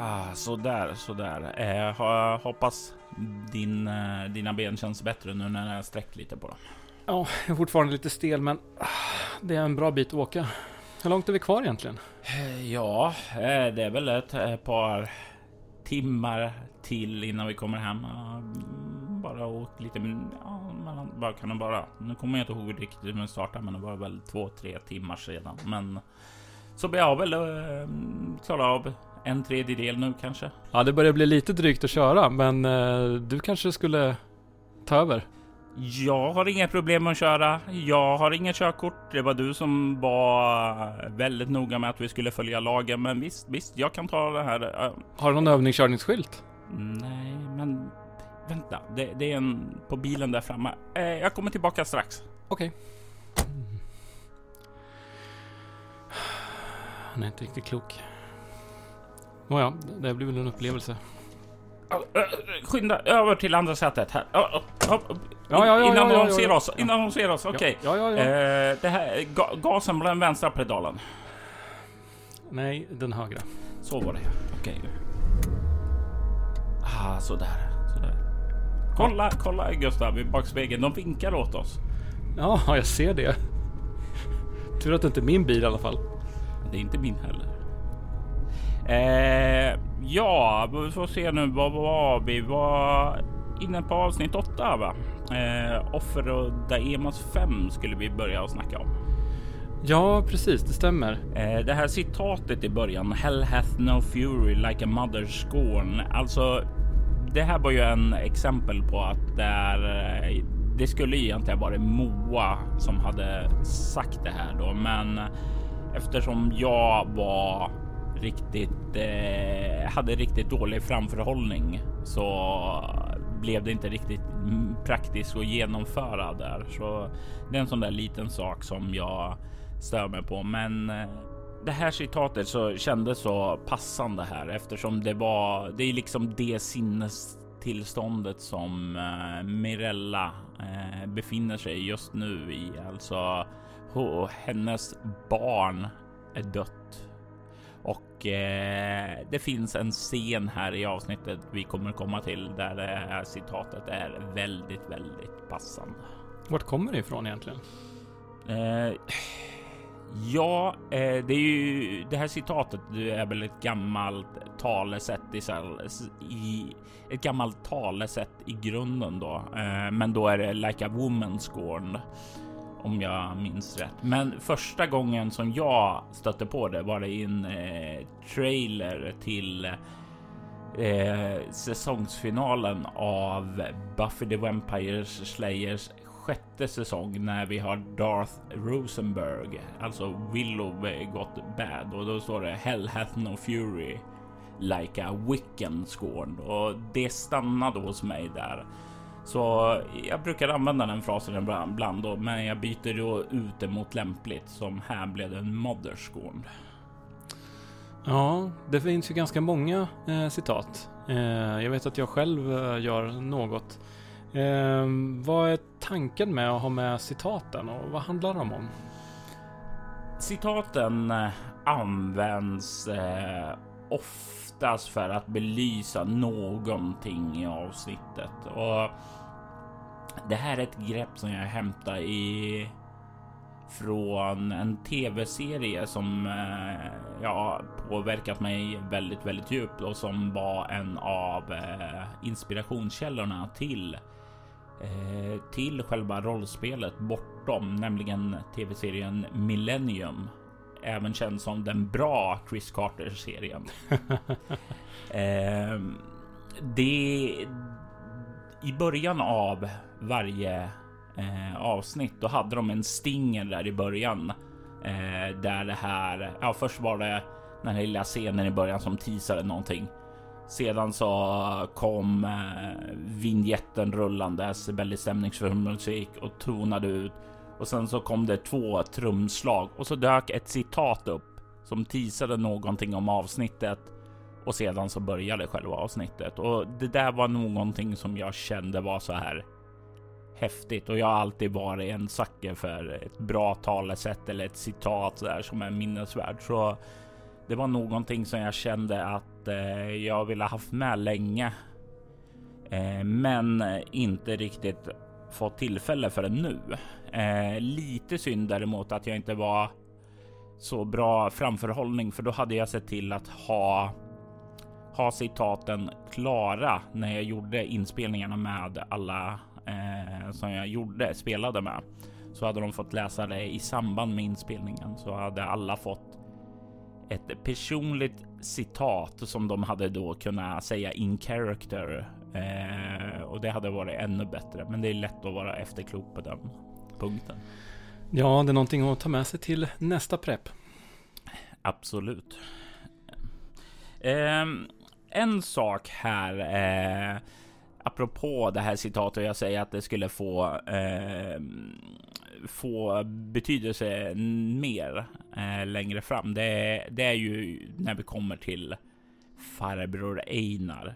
Ah, sådär, sådär. Eh, hoppas din, eh, dina ben känns bättre nu när jag sträckt lite på dem. Ja, jag är fortfarande lite stel men ah, det är en bra bit att åka. Hur långt är vi kvar egentligen? Eh, ja, eh, det är väl ett, par timmar till innan vi kommer hem. Bara åkt lite, ja, vad kan det vara? Nu kommer jag inte ihåg riktigt hur den startade, men det var väl två, tre timmar sedan. Men så vi har väl äh, klarat av en tredjedel nu kanske. Ja, det börjar bli lite drygt att köra, men äh, du kanske skulle ta över? Jag har inga problem med att köra. Jag har inget körkort. Det var du som var väldigt noga med att vi skulle följa lagen. Men visst, visst, jag kan ta det här. Har du någon övningskörningsskylt? Nej, men vänta. Det, det, är en på bilen där framme. Eh, jag kommer tillbaka strax. Okej. Okay. Han är inte riktigt klok. Nåja, det blir väl en upplevelse. Skynda över till andra sätet här. Ja, ja, ja, innan de ser oss. Innan de ser oss. Okej. Okay. Ja, ja, ja. det här, gasen på den vänstra pedalen. Nej, den högra. Så var det Okej. Okay. Ah, sådär. Sådär. Kolla, kolla Gustav i backspegeln. De vinkar åt oss. Ja, jag ser det. Tur att det inte är min bil i alla fall. Det är inte min heller. Eh, ja, vi får se nu. Vad var vi? var inne på avsnitt 8 va? Eh, Offer och Daemas 5 skulle vi börja att snacka om. Ja, precis, det stämmer. Eh, det här citatet i början. Hell hath no fury like a mother's scorn. Alltså, det här var ju en exempel på att det, är, eh, det skulle egentligen varit Moa som hade sagt det här då, men eftersom jag var riktigt eh, hade riktigt dålig framförhållning så blev det inte riktigt praktiskt att genomföra där. Så det är en sån där liten sak som jag stör mig på. Men eh, det här citatet så kändes så passande här eftersom det var. Det är liksom det sinnestillståndet som eh, Mirella eh, befinner sig just nu i. Alltså hennes barn är dött och eh, det finns en scen här i avsnittet vi kommer komma till där det här citatet är väldigt, väldigt passande. Vart kommer det ifrån egentligen? Eh, ja, eh, det är ju det här citatet. Det är väl ett gammalt talesätt i, i ett gammalt talesätt i grunden då, eh, men då är det like a woman scorned om jag minns rätt. Men första gången som jag stötte på det var det i en eh, trailer till eh, säsongsfinalen av Buffy the Vampire Slayers sjätte säsong när vi har Darth Rosenberg, alltså Willow gått bad och då står det Hell hath no fury like a Wiccan scorned och det stannade hos mig där. Så jag brukar använda den frasen ibland, då, men jag byter då ut det mot lämpligt. Som här blev det en motherskål. Ja, det finns ju ganska många eh, citat. Eh, jag vet att jag själv eh, gör något. Eh, vad är tanken med att ha med citaten och vad handlar de om? Citaten eh, används eh, oftast för att belysa någonting i avsnittet. Och det här är ett grepp som jag hämtar i från en tv-serie som eh, ja, påverkat mig väldigt, väldigt djupt och som var en av eh, inspirationskällorna till eh, till själva rollspelet bortom, nämligen tv-serien Millennium, även känd som den bra Chris Carter serien. eh, det i början av varje eh, avsnitt, då hade de en stinger där i början. Eh, där det här, ja först var det den här lilla scenen i början som teasade någonting. Sedan så kom eh, vignetten rullandes, väldigt stämningsfull musik och tonade ut. Och sen så kom det två trumslag och så dök ett citat upp som teasade någonting om avsnittet och sedan så började själva avsnittet och det där var någonting som jag kände var så här häftigt och jag har alltid varit en sucker för ett bra talesätt eller ett citat där som är minnesvärt. Så det var någonting som jag kände att eh, jag ville haft med länge. Eh, men inte riktigt fått tillfälle för nu. Eh, lite synd däremot att jag inte var så bra framförhållning för då hade jag sett till att ha ha citaten klara när jag gjorde inspelningarna med alla eh, som jag gjorde spelade med så hade de fått läsa det i samband med inspelningen så hade alla fått ett personligt citat som de hade då kunnat säga in character eh, och det hade varit ännu bättre. Men det är lätt att vara efterklok på den punkten. Ja, det är någonting att ta med sig till nästa prepp. Absolut. Eh, en sak här. Eh, apropå det här citatet jag säger att det skulle få eh, få betydelse mer eh, längre fram. Det, det, är ju när vi kommer till farbror Einar.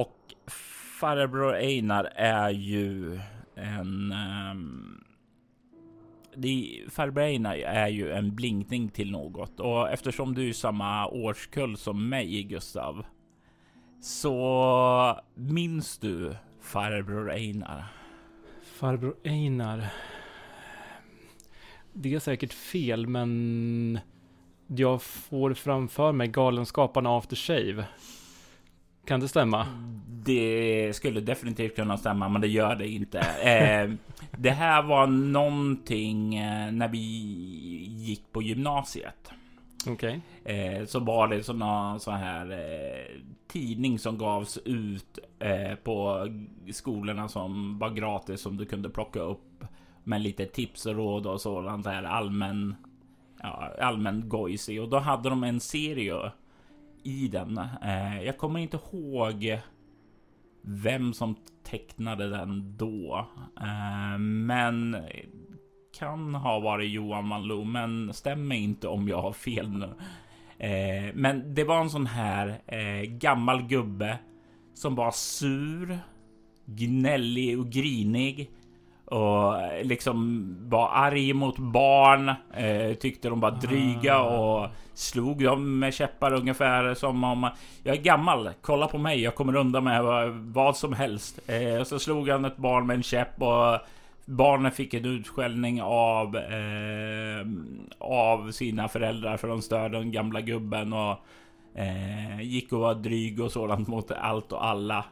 Och farbror Einar är ju en um, det, farbror Einar är ju en blinkning till något och eftersom du är samma årskull som mig, Gustav, så minns du farbror Einar? Farbror Einar. Det är säkert fel, men jag får framför mig Galenskaparna After Shave. Kan det stämma? Det skulle definitivt kunna stämma, men det gör det inte. eh, det här var någonting eh, när vi gick på gymnasiet. Okej. Okay. Eh, så var det såna så här eh, tidning som gavs ut eh, på skolorna som var gratis som du kunde plocka upp med lite tips och råd och sådant där allmän ja, allmän gojs och då hade de en serie i den. Eh, jag kommer inte ihåg vem som tecknade den då, eh, men kan ha varit Johan Malou, men stämmer inte om jag har fel nu. Eh, men det var en sån här gammal gubbe som var sur, gnällig och grinig och liksom var arg mot barn. Eh, tyckte de var dryga ah. och slog dem med käppar ungefär som om jag är gammal. Kolla på mig, jag kommer undan med vad som helst. Eh, så slog han ett barn med en käpp och barnen fick en utskällning av eh, av sina föräldrar för de störde den gamla gubben och eh, gick och var dryg och sådant mot allt och alla.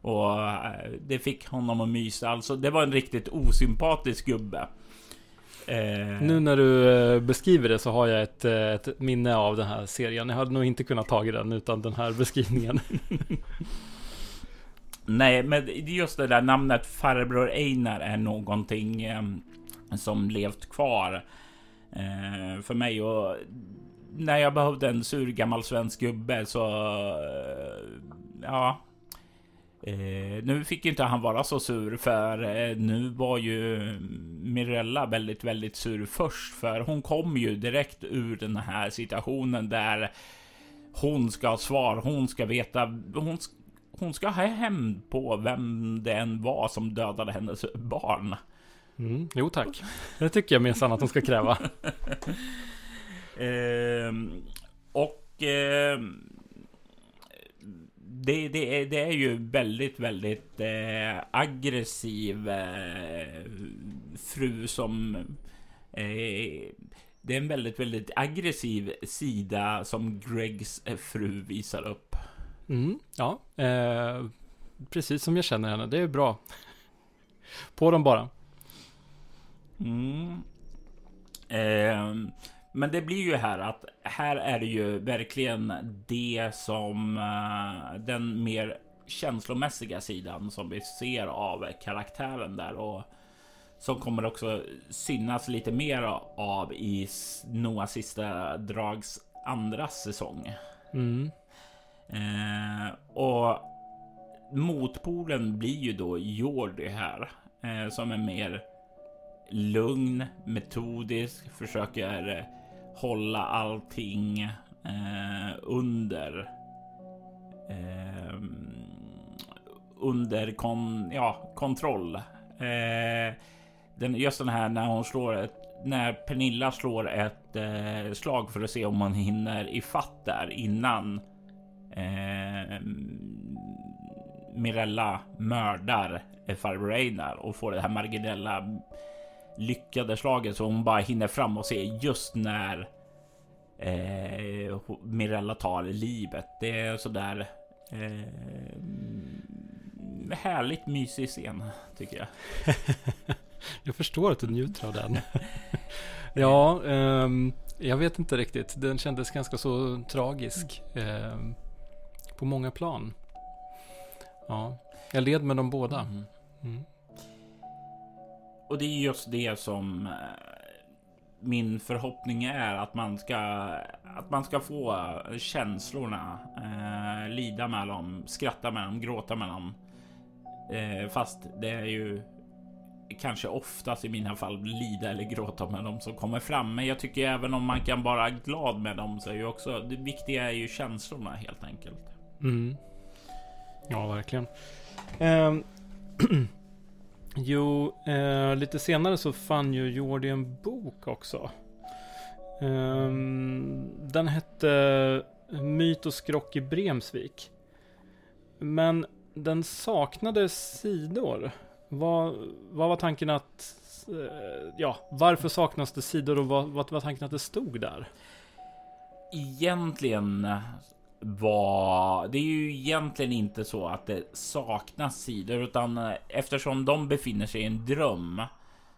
Och eh, det fick honom att mysa. Alltså, det var en riktigt osympatisk gubbe. Eh... Nu när du eh, beskriver det så har jag ett, eh, ett, minne av den här serien. Jag hade nog inte kunnat ta den utan den här beskrivningen. Nej, men just det där namnet farbror Einar är någonting eh, som levt kvar eh, för mig och när jag behövde en sur gammal svensk gubbe så ja, Eh, nu fick inte han vara så sur för eh, nu var ju Mirella väldigt, väldigt sur först för hon kom ju direkt ur den här situationen där hon ska ha svar. Hon ska veta. Hon, hon ska ha hem på vem det än var som dödade hennes barn. Mm, jo tack, det tycker jag minsann att hon ska kräva. eh, och eh, det, det, är, det är ju väldigt, väldigt eh, aggressiv eh, fru som... Eh, det är en väldigt, väldigt aggressiv sida som Gregs eh, fru visar upp. Mm, ja, eh, precis som jag känner henne. Det är bra. På dem bara. Mm. Eh, men det blir ju här att här är det ju verkligen det som uh, den mer känslomässiga sidan som vi ser av karaktären där och som kommer också synas lite mer av i Noahs sista drags andra säsong. Mm. Uh, och motpolen blir ju då Jordi här uh, som är mer lugn, metodisk, försöker hålla allting eh, under eh, under kon, ja, kontroll. Eh, den, just den här när hon slår ett när Pernilla slår ett eh, slag för att se om hon hinner ifatt där innan eh, Mirella mördar farbror Einar och får det här marginella lyckade slaget så hon bara hinner fram och ser just när eh, Mirella tar livet. Det är sådär eh, härligt mysig scen tycker jag. jag förstår att du njuter av den. ja, um, jag vet inte riktigt. Den kändes ganska så tragisk um, på många plan. Ja, jag led med dem båda. Mm. Och det är just det som eh, min förhoppning är att man ska att man ska få eh, känslorna, eh, lida med dem, skratta med dem, gråta med dem. Eh, fast det är ju kanske oftast i mina fall lida eller gråta med dem som kommer fram. Men jag tycker även om man kan vara glad med dem så är ju också det viktiga är ju känslorna helt enkelt. Mm. Ja, verkligen. Um, jo, eh, lite senare så fann ju Jordi en bok också. Eh, den hette Myt och skrock i Bremsvik. Men den saknade sidor. Vad, vad var tanken att... Eh, ja, varför saknas det sidor och vad, vad var tanken att det stod där? Egentligen var... Det är ju egentligen inte så att det saknas sidor utan eh, eftersom de befinner sig i en dröm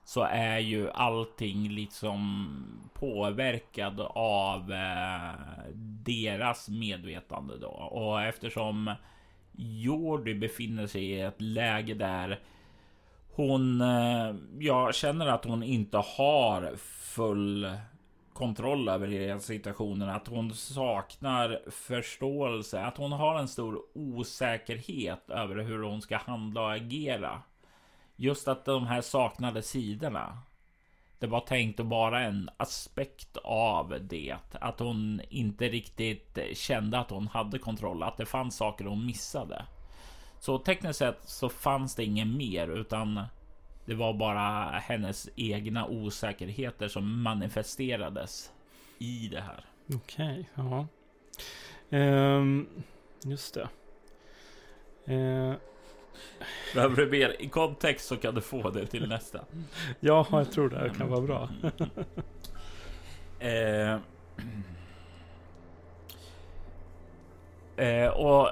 så är ju allting liksom påverkad av eh, deras medvetande då. Och eftersom Jordi befinner sig i ett läge där hon, eh, jag känner att hon inte har full kontroll över hela situationen, att hon saknar förståelse, att hon har en stor osäkerhet över hur hon ska handla och agera. Just att de här saknade sidorna. Det var tänkt att vara en aspekt av det. Att hon inte riktigt kände att hon hade kontroll, att det fanns saker hon missade. Så tekniskt sett så fanns det inget mer utan det var bara hennes egna osäkerheter som manifesterades i det här. Okej, okay, ja. Um, just det. Uh, Behöver du mer i kontext så kan du få det till nästa. ja, jag tror det kan vara bra. uh, uh, och,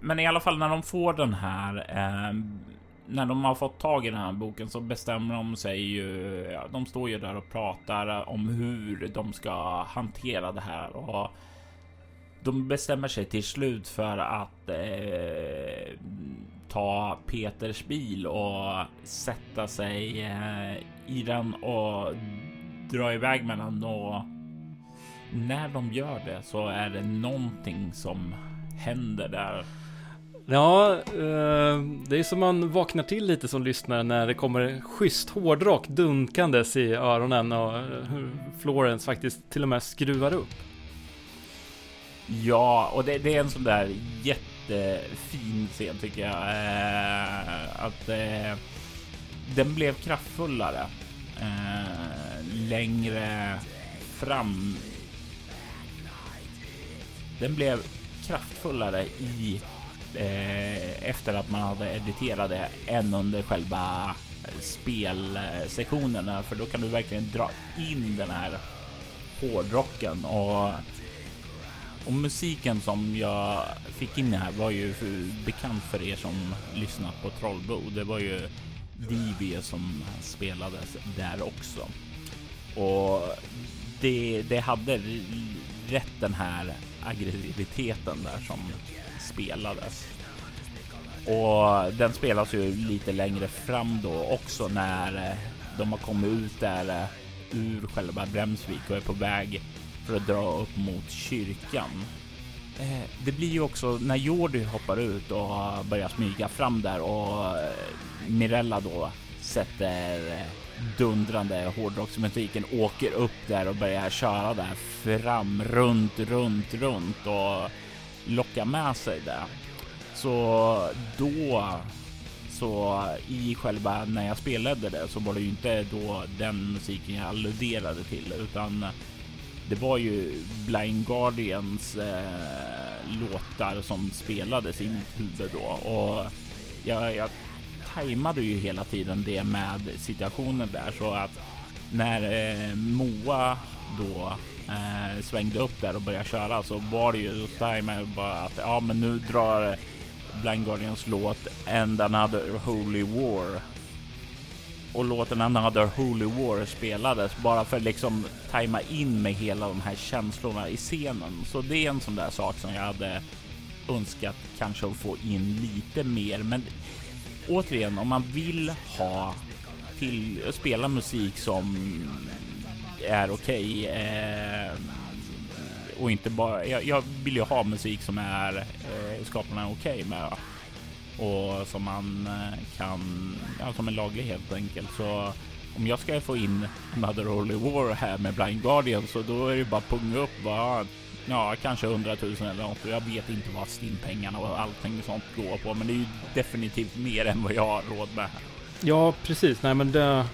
men i alla fall när de får den här ehm, när de har fått tag i den här boken så bestämmer de sig ju. Ja, de står ju där och pratar om hur de ska hantera det här och de bestämmer sig till slut för att eh, ta Peters bil och sätta sig eh, i den och dra iväg med den och när de gör det så är det någonting som händer där Ja, eh, det är som man vaknar till lite som lyssnare när det kommer schysst hårdrock dunkandes i öronen och eh, Florence faktiskt till och med skruvar upp. Ja, och det, det är en sån där jättefin scen tycker jag. Eh, att den blev kraftfullare längre fram. Den blev kraftfullare i eh, efter att man hade editerat det än under själva spelsektionerna eh, för då kan du verkligen dra in den här hårdrocken och och musiken som jag fick in här var ju bekant för er som lyssnat på Trollbo. Det var ju DV som spelades där också. Och det, det hade rätt den här aggressiviteten där som spelades. Och den spelas ju lite längre fram då också när eh, de har kommit ut där eh, ur själva Bremsvik och är på väg för att dra upp mot kyrkan. Eh, det blir ju också när Jordi hoppar ut och börjar smyga fram där och Mirella då sätter dundrande hårdrocksmusiken åker upp där och börjar köra där fram runt, runt, runt och locka med sig det. Så då så i själva när jag spelade det så var det ju inte då den musiken jag alluderade till utan det var ju Blind Guardians eh, låtar som spelades i mitt huvud då och jag, jag tajmade ju hela tiden det med situationen där så att när eh, Moa då eh, svängde upp där och började köra så var det ju tajmade bara att ja, men nu drar Blind Guardians låt And another Holy War och låten Another Holy War spelades bara för liksom tajma in med hela de här känslorna i scenen. Så det är en sån där sak som jag hade önskat kanske att få in lite mer. Men återigen, om man vill ha till spela musik som är okej okay, eh, och inte bara. Jag, jag, vill ju ha musik som är eh, skaparna okej okay med och som man eh, kan, ja, som en laglig helt enkelt. Så om jag ska få in Mother Holy War här med Blind Guardian så då är det bara punga upp bara Ja, kanske hundratusen eller något. Jag vet inte vad stimpengarna och allting sånt går på, men det är ju definitivt mer än vad jag har råd med. Ja, precis. Nej, men det,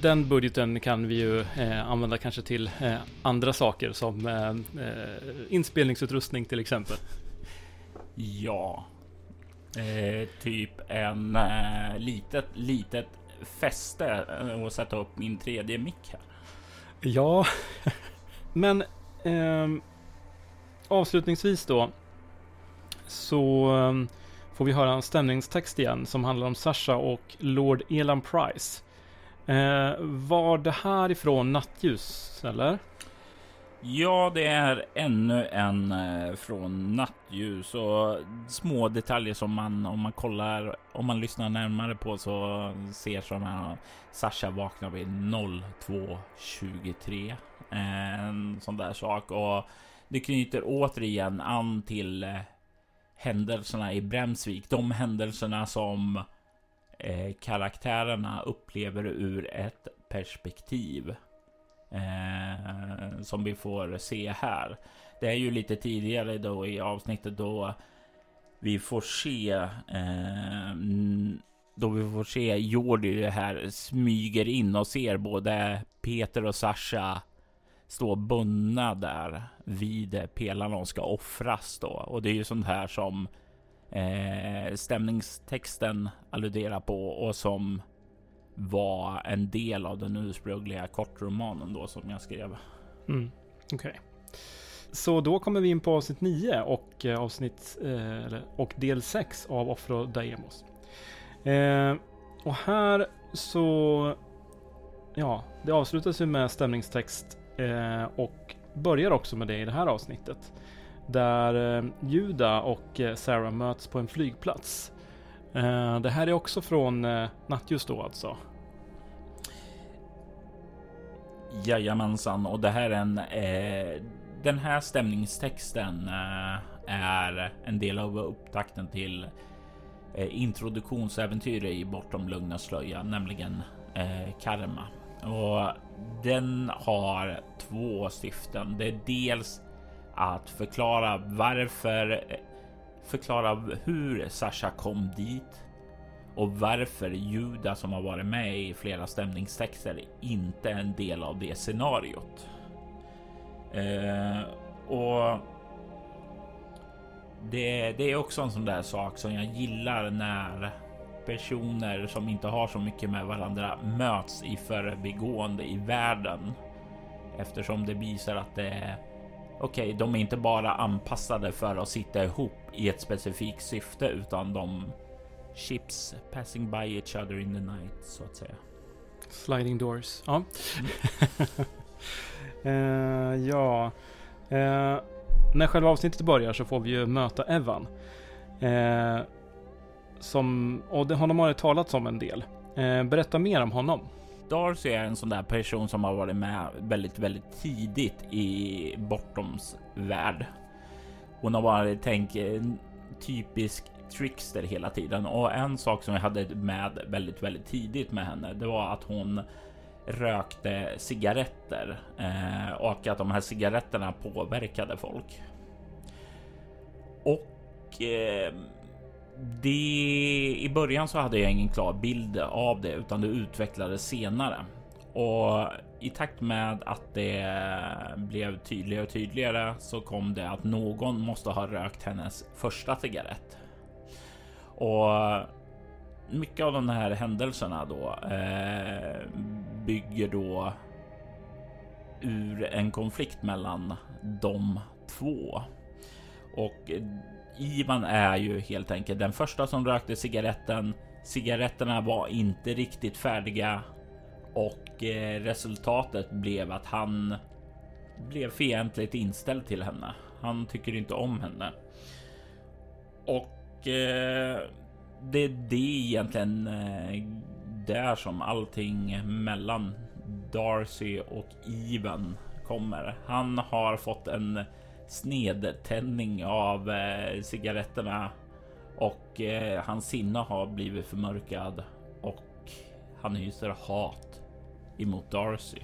den budgeten kan vi ju eh, använda kanske till eh, andra saker som eh, eh inspelningsutrustning till exempel. Ja, eh, typ en eh, litet, litet fäste och sätta upp min tredje mick här. Ja, men ehm, avslutningsvis då så ehm, får vi höra en stämningstext igen som handlar om Sasha och Lord Elan Price. Eh, var det här ifrån Nattljus, eller? Ja, det är ännu en eh, från Nattljus och små detaljer som man om man kollar, om man lyssnar närmare på så ser som här Sasha vaknar vid 02.23. Eh, en sån där sak och det knyter återigen an till eh, händelserna i Bremsvik. De händelserna som eh, karaktärerna upplever ur ett perspektiv eh, som vi får se här. Det är ju lite tidigare då i avsnittet då vi får se eh, då vi får se Jordi här smyger in och ser både Peter och Sasha stå bundna där vid pelarna och ska offras då. Och det är ju sånt här som eh, stämningstexten alluderar på och som var en del av den ursprungliga kortromanen då som jag skrev. Mm, Okej. Okay. Så då kommer vi in på avsnitt 9 och eh, avsnitt eh, och del 6 av Offro Daemos. Eh, och här så Ja, det avslutas ju med stämningstext eh, och börjar också med det i det här avsnittet. Där eh, Juda och eh, Sarah möts på en flygplats. Eh, det här är också från Nattljus då alltså. Jajamensan, och det här är en... Eh, den här stämningstexten eh, är en del av upptakten till eh, introduktionsäventyret i Bortom Lugna Slöja, nämligen Karma. Och den har två syften. Det är dels att förklara varför, förklara hur Sasha kom dit och varför Juda som har varit med i flera stämningstexter inte är en del av det scenariot. Eh, och det, det, är också en sån där sak som jag gillar när personer som inte har så mycket med varandra möts i förbigående i världen. Eftersom det visar att det är okej, okay, de är inte bara anpassade för att sitta ihop i ett specifikt syfte utan de ships passing by each other in the night så att säga. Sliding doors. Ja. uh, ja. Uh, när själva avsnittet börjar så får vi ju möta Evan. Uh, som, och det, honom har det talats om en del. berätta mer om honom. Darcy är en sån där person som har varit med väldigt, väldigt tidigt i Bortoms värld. Hon har varit, tänk, typisk trickster hela tiden och en sak som jag hade med väldigt, väldigt tidigt med henne, det var att hon rökte cigaretter eh, och att de här cigaretterna påverkade folk. Och eh, det, I början så hade jag ingen klar bild av det utan det utvecklades senare. Och i takt med att det blev tydligare och tydligare så kom det att någon måste ha rökt hennes första cigarett. Och mycket av de här händelserna då eh, bygger då ur en konflikt mellan de två. Och Ivan är ju helt enkelt den första som rökte cigaretten. Cigaretterna var inte riktigt färdiga och eh, resultatet blev att han blev fientligt inställd till henne. Han tycker inte om henne. Och eh, det är det egentligen eh, där som allting mellan Darcy och Ivan kommer. Han har fått en snedtändning av eh, cigaretterna och eh, hans sinne har blivit förmörkad och han hyser hat emot Darcy.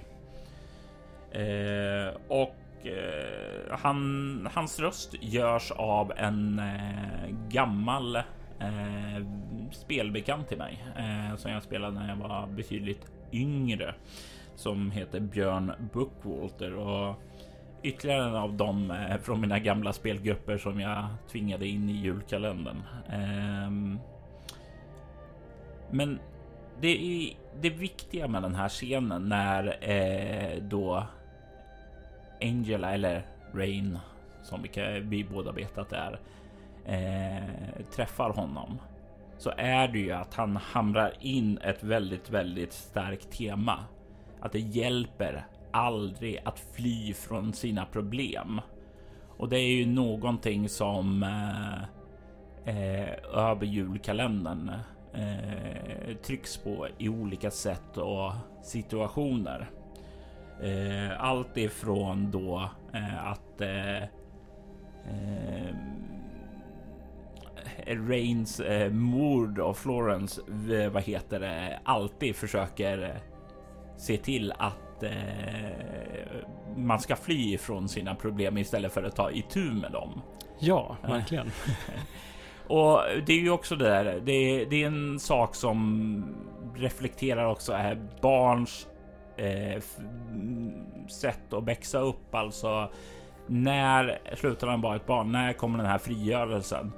Eh, och eh, han, hans röst görs av en eh, gammal eh, spelbekant till mig eh, som jag spelade när jag var betydligt yngre som heter Björn Bookwalter och ytterligare en av dem eh, från mina gamla spelgrupper som jag tvingade in i julkalendern. Ehm, men det är det viktiga med den här scenen när eh, då Angela eller Rain som vi, vi båda vet att det är eh, träffar honom så är det ju att han hamrar in ett väldigt, väldigt starkt tema. Att det hjälper aldrig att fly från sina problem. Och det är ju någonting som eh, eh, över julkalendern eh, trycks på i olika sätt och situationer. Eh, allt ifrån då eh, att eh, eh Rains eh, mord och Florence, eh, vad heter det, alltid försöker eh, se till att att eh, man ska fly från sina problem istället för att ta itu med dem. Ja, verkligen. Och det är ju också det där. Det är, det är en sak som reflekterar också är barns eh, sätt att växa upp. Alltså när slutar han vara ett barn? När kommer den här frigörelsen?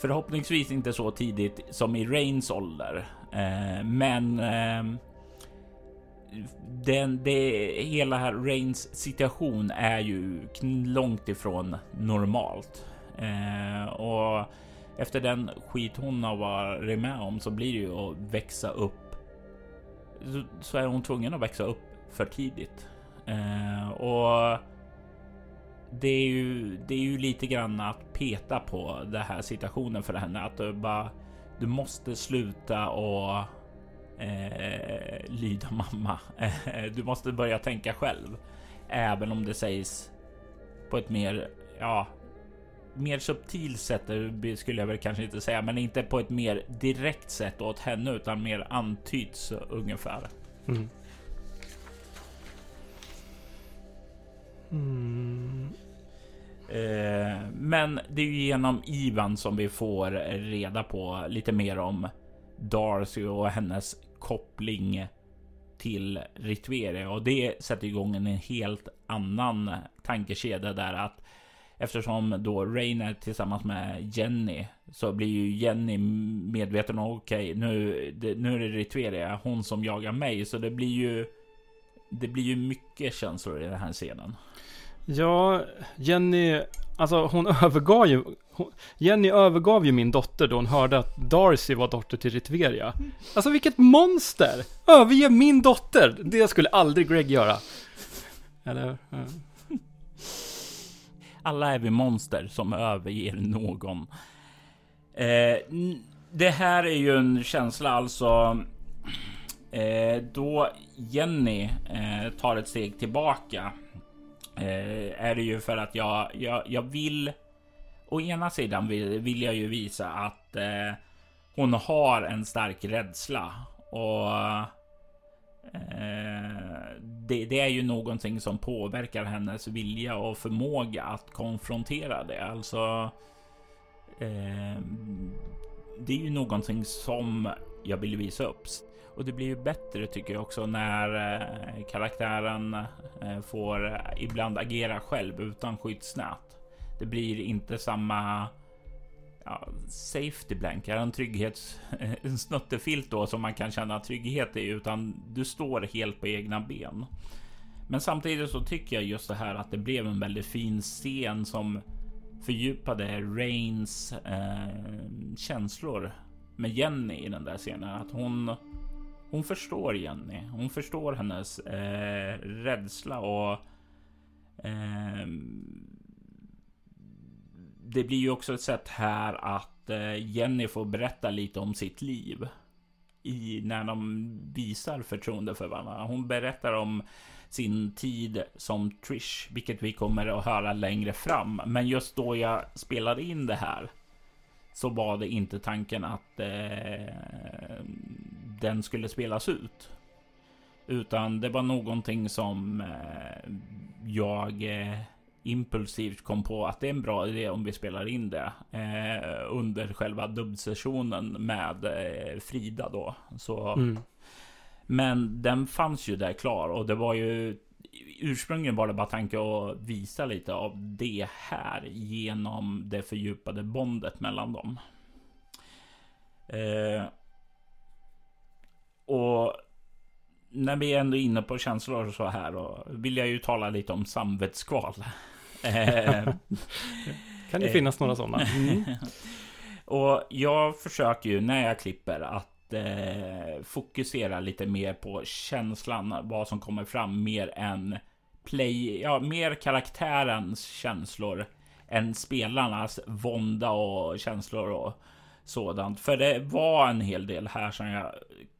Förhoppningsvis inte så tidigt som i Rains ålder, eh, men eh, den, det, hela här Rains situation är ju långt ifrån normalt. Eh, och efter den skit hon har varit med om så blir det ju att växa upp. Så, så är hon tvungen att växa upp för tidigt. Eh, och det är ju, det är ju lite grann att peta på den här situationen för henne. Att du bara, du måste sluta och eh, lyda mamma. du måste börja tänka själv. Även om det sägs på ett mer, ja, mer subtilt sätt skulle jag väl kanske inte säga, men inte på ett mer direkt sätt åt henne utan mer antyds ungefär. Mm. Mm. Eh, men det är ju genom Ivan som vi får reda på lite mer om Darcy och hennes koppling till Ritveria och det sätter igång en helt annan tankekedja där att eftersom då Rainer tillsammans med Jenny så blir ju Jenny medveten om okej, okay, nu, nu är det Ritveria, hon som jagar mig, så det blir ju. Det blir ju mycket känslor i den här scenen. Ja, Jenny, alltså hon övergav ju, hon, Jenny övergav ju min dotter då hon hörde att Darcy var dotter till Ritveria. Alltså vilket monster! Överge min dotter! Det skulle aldrig Greg göra. Eller? Ja. Alla är vi monster som överger någon. Eh, det här är ju en känsla alltså. Eh, då Jenny eh, tar ett steg tillbaka Eh, är det ju för att jag, jag, jag vill. Å ena sidan vill, vill jag ju visa att eh, hon har en stark rädsla och eh, det, det, är ju någonting som påverkar hennes vilja och förmåga att konfrontera det. Alltså. Eh, det är ju någonting som jag vill visa upp. Och det blir ju bättre tycker jag också när eh, karaktären eh, får ibland agera själv utan skyddsnät. Det blir inte samma ja, safety blank, en trygghets, en eh, snuttefilt då som man kan känna trygghet i, utan du står helt på egna ben. Men samtidigt så tycker jag just det här att det blev en väldigt fin scen som fördjupade Rains eh, känslor med Jenny i den där scenen. Att hon hon förstår Jenny. Hon förstår hennes eh, rädsla och eh, det blir ju också ett sätt här att eh, Jenny får berätta lite om sitt liv i när de visar förtroende för varandra. Hon berättar om sin tid som Trish, vilket vi kommer att höra längre fram. Men just då jag spelade in det här så var det inte tanken att eh, den skulle spelas ut. Utan det var någonting som eh, jag eh, impulsivt kom på att det är en bra idé om vi spelar in det eh, under själva dubbsessionen med eh, Frida då. Så, mm. Men den fanns ju där klar och det var ju ursprungligen var det bara tanke att visa lite av det här genom det fördjupade bondet mellan dem. Eh, och när vi är ändå inne på känslor och så här då vill jag ju tala lite om samvetskval. Eh, kan det finnas några sådana? Mm. och jag försöker ju när jag klipper att eh, fokusera lite mer på känslan, vad som kommer fram mer än play, ja, mer karaktärens känslor än spelarnas vånda och känslor och sådant. För det var en hel del här som jag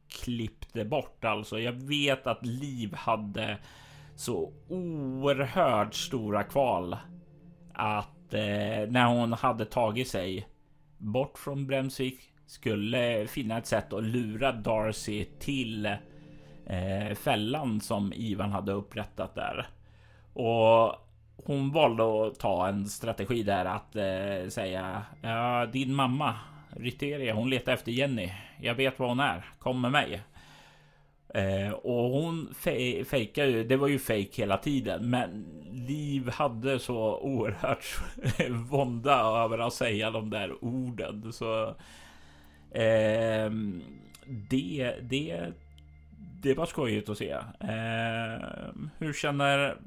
klippte bort. Alltså, jag vet att Liv hade så oerhört stora kval att eh, när hon hade tagit sig bort från Bremsvik skulle finna ett sätt att lura Darcy till eh, fällan som Ivan hade upprättat där. Och hon valde att ta en strategi där att eh, säga ja, din mamma Riteria, hon letar efter Jenny. Jag vet var hon är. Kom med mig. Eh, och hon fe fejkar ju. Det var ju fejk hela tiden, men Liv hade så oerhört vånda över att säga de där orden så. Eh, det, det, det var skojigt att se. Eh, hur känner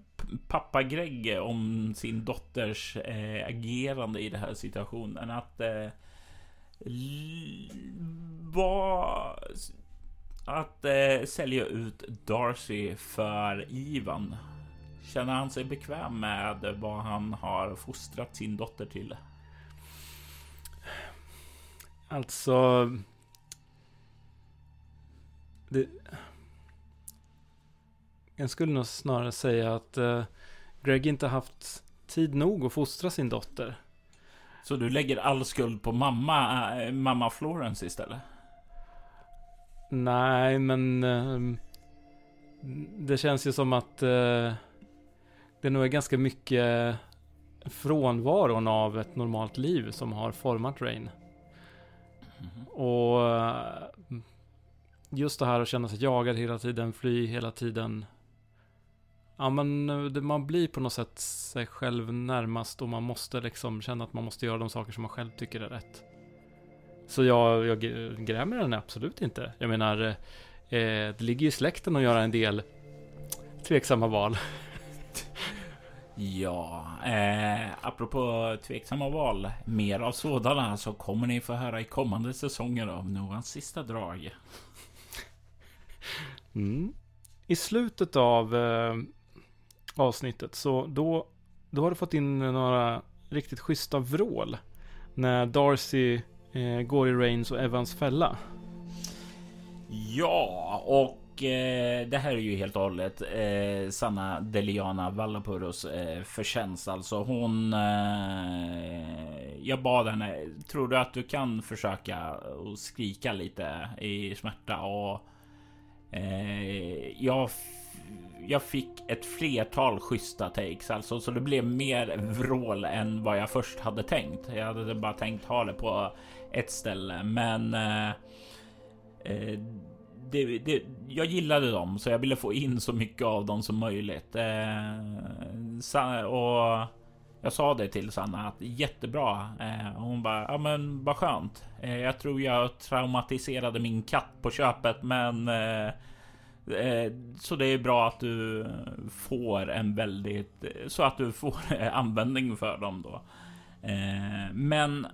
pappa Greg om sin dotters eh, agerande i den här situationen? Att eh, var att eh, sälja ut Darcy för Ivan. Känner han sig bekväm med vad han har fostrat sin dotter till? Alltså... Det... Jag skulle nog snarare säga att eh, Greg inte haft tid nog att fostra sin dotter. Så du lägger all skuld på mamma, äh, mamma Florence istället? Nej, men äh, det känns ju som att äh, det nog är ganska mycket frånvaron av ett normalt liv som har format Rain. Mm. Och eh, just det här att känna sig jagad hela tiden, fly hela tiden. Ja, men eh, man blir på något sätt sig själv närmast och man måste liksom känna att man måste göra de saker som man själv tycker är rätt. Så jag, jag grämer den absolut inte. Jag menar, eh, det ligger ju i släkten att göra en del tveksamma val. Ja, eh, apropå tveksamma val, mer av sådana så kommer ni få höra i kommande säsonger av Noahs sista drag. Mm. I slutet av eh, avsnittet. Så då, då har du fått in några riktigt schyssta vrål. När Darcy eh, går i Rains och Evans fälla. Ja, och eh, det här är ju helt och hållet eh, Sanna Deliana Vallapuros eh, förtjänst. Alltså hon... Eh, jag bad henne, tror du att du kan försöka skrika lite i smärta? Och eh, jag jag fick ett flertal schyssta takes alltså, så det blev mer vrål än vad jag först hade tänkt. Jag hade bara tänkt ha det på ett ställe, men eh, eh, det, det, jag gillade dem så jag ville få in så mycket av dem som möjligt. Eh, och jag sa det till Sanna att jättebra. Eh, och hon bara, ja men vad skönt. Eh, jag tror jag traumatiserade min katt på köpet, men eh, så det är bra att du får en väldigt så att du får användning för dem då. Eh, men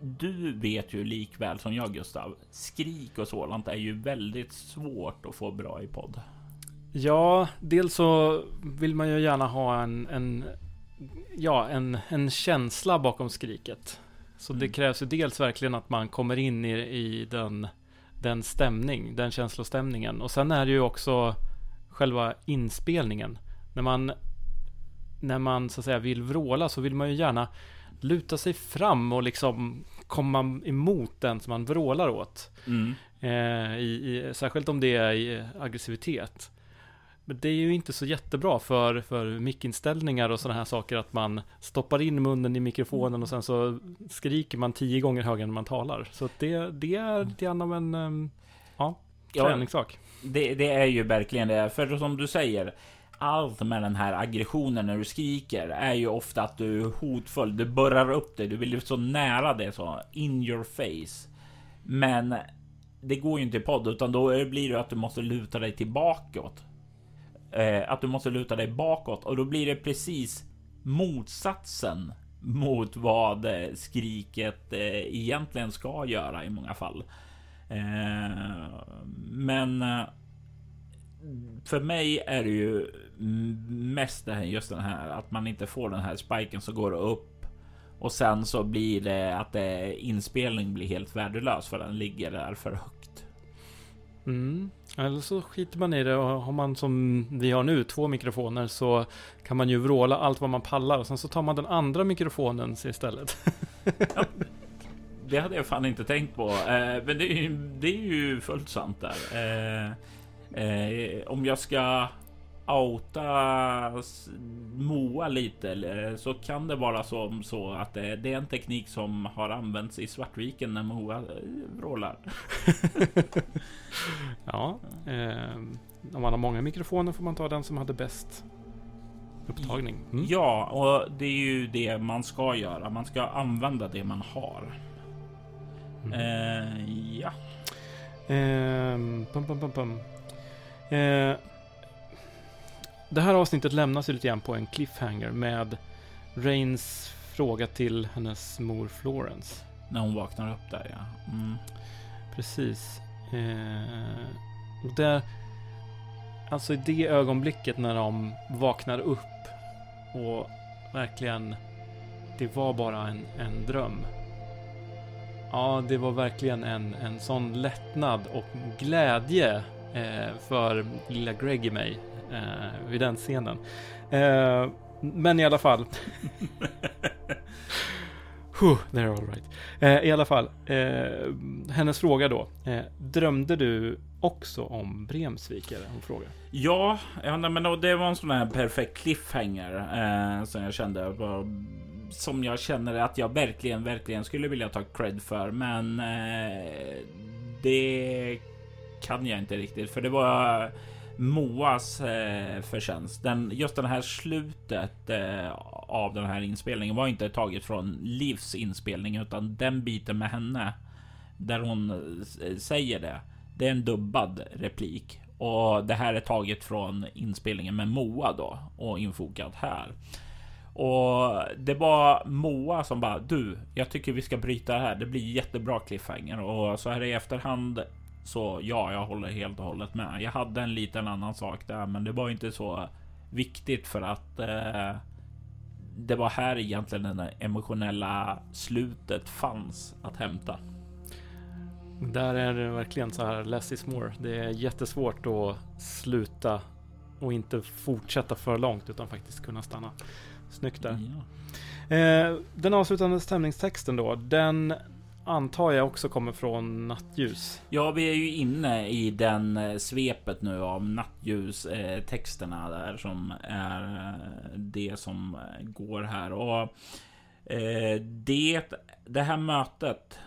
du vet ju likväl som jag Gustav, skrik och sådant är ju väldigt svårt att få bra i podd. Ja, dels så vill man ju gärna ha en, en ja, en, en känsla bakom skriket. Så mm. det krävs ju dels verkligen att man kommer in i, i den, den stämning, den känslostämningen. Och sen är det ju också själva inspelningen. När man, när man så att säga vill vråla så vill man ju gärna luta sig fram och liksom komma emot den som man vrålar åt. Mm. Eh, i, i, särskilt om det är aggressivitet. Men det är ju inte så jättebra för, för mickinställningar och sådana här saker att man stoppar in munnen i mikrofonen och sen så skriker man tio gånger högre när man talar. Så det, det är lite grann av en um, ja, träningssak. Ja, det, det är ju verkligen det. För som du säger, allt med den här aggressionen när du skriker är ju ofta att du är hotfull. Du börjar upp dig. Du vill ju så nära det så in your face. Men det går ju inte i podd utan då blir det att du måste luta dig tillbakåt eh, att du måste luta dig bakåt och då blir det precis motsatsen mot vad eh, skriket eh, egentligen ska göra i många fall. Eh, men eh, för mig är det ju mest det här, just den här att man inte får den här spiken som går upp och sen så blir det att det, inspelning blir helt värdelös för den ligger där för högt. Mm. Eller så skiter man i det och har man som vi har nu två mikrofoner så kan man ju vråla allt vad man pallar och sen så tar man den andra mikrofonen istället. ja, det hade jag fan inte tänkt på. Eh, men det är, ju, det är ju fullt sant där. Eh, eh, om jag ska outa Moa lite så kan det vara som så att det, det, är en teknik som har använts i Svartviken när Moa eh, vrålar. ja, eh, om man har många mikrofoner får man ta den som hade bäst upptagning. Mm. Ja, och det är ju det man ska göra. Man ska använda det man har. Mm. Eh, ja. Eh, pum, pum, pum, pum. Eh, det här avsnittet lämnas ju lite grann på en cliffhanger med Rains fråga till hennes mor Florence. När hon vaknar upp där ja. Mm. Precis. Eh, och där, alltså i det ögonblicket när de vaknar upp och verkligen, det var bara en, en dröm. Ja, det var verkligen en, en sån lättnad och glädje eh, för lilla Greg i mig eh, vid den scenen. Eh, men i alla fall. Huh, they're all right. Eh, I alla fall, eh, hennes fråga då. Eh, drömde du också om Bremsvik? Hon frågar. Ja, ja men det var en sån här perfekt cliffhanger eh, som jag kände. Var, som jag känner att jag verkligen, verkligen skulle vilja ta cred för. Men eh, det kan jag inte riktigt, för det var Moas eh, förtjänst. Den, just den här slutet eh, av den här inspelningen var inte taget från Livs inspelning utan den biten med henne där hon eh, säger det. Det är en dubbad replik och det här är taget från inspelningen med Moa då och infogat här. Och det var Moa som bara du, jag tycker vi ska bryta här. Det blir jättebra cliffhanger och så här i efterhand så ja, jag håller helt och hållet med. Jag hade en liten annan sak där, men det var inte så viktigt för att eh, det var här egentligen det emotionella slutet fanns att hämta. Där är det verkligen så här less is more. Det är jättesvårt att sluta och inte fortsätta för långt utan faktiskt kunna stanna. Snyggt där. Ja. Eh, den avslutande stämningstexten då, den antar jag också kommer från nattljus. Ja, vi är ju inne i den eh, svepet nu av nattljustexterna där som är eh, det som går här och eh, det, det här mötet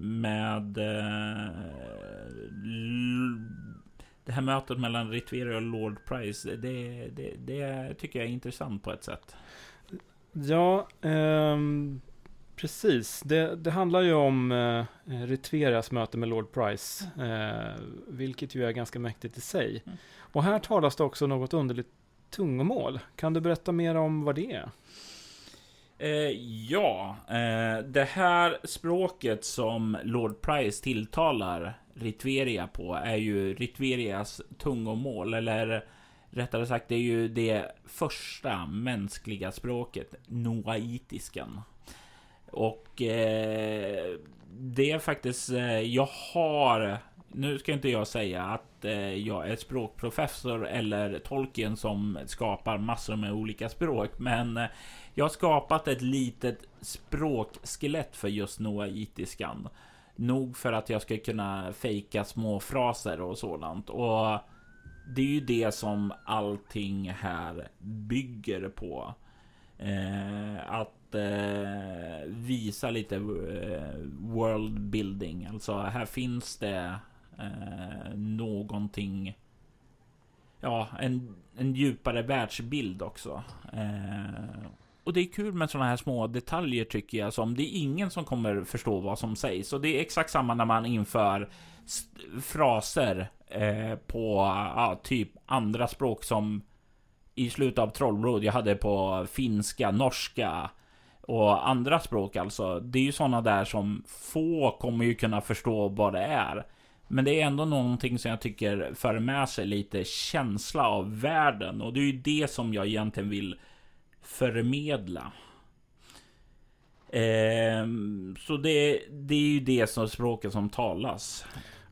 med det här mötet mellan Ritveria och Lord Price, det, det, det tycker jag är intressant på ett sätt. Ja, um Precis, det, det, handlar ju om eh, Ritverias möte med Lord Price, eh, vilket ju är ganska mäktigt i sig. Mm. Och här talas det också något underligt tungomål. Kan du berätta mer om vad det är? Eh, ja, eh, det här språket som Lord Price tilltalar Ritveria på är ju Ritverias tungomål, eller rättare sagt, det är ju det första mänskliga språket, noaitiskan. Och eh, det är faktiskt, eh, jag har, nu ska inte jag säga att eh, jag är språkprofessor eller tolken som skapar massor med olika språk, men eh, jag har skapat ett litet språkskelett för just noaitiskan. Nog för att jag ska kunna fejka små fraser och sådant. Och det är ju det som allting här bygger på. Eh, att eh, visa lite eh, world building. Alltså här finns det eh, någonting. Ja, en, en djupare världsbild också. Eh, och det är kul med sådana här små detaljer tycker jag. Som det är ingen som kommer förstå vad som sägs. Och det är exakt samma när man inför fraser eh, på ja, typ andra språk som i slutet av Trollblod. Jag hade på finska, norska, och andra språk alltså. Det är ju sådana där som få kommer ju kunna förstå vad det är. Men det är ändå någonting som jag tycker för med sig lite känsla av världen och det är ju det som jag egentligen vill förmedla. Eh, så det, det är ju det som språket som talas.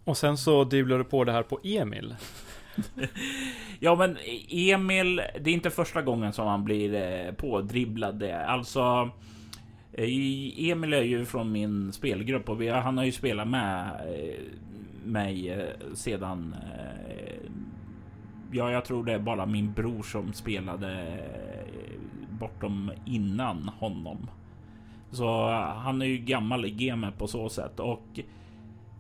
Och sen så dribblar du på det här på Emil. ja, men Emil, det är inte första gången som han blir eh, pådribblad. Alltså, eh, Emil är ju från min spelgrupp och vi, han har ju spelat med eh, mig sedan. Ja, jag tror det är bara min bror som spelade bortom innan honom. Så han är ju gammal i gamet på så sätt och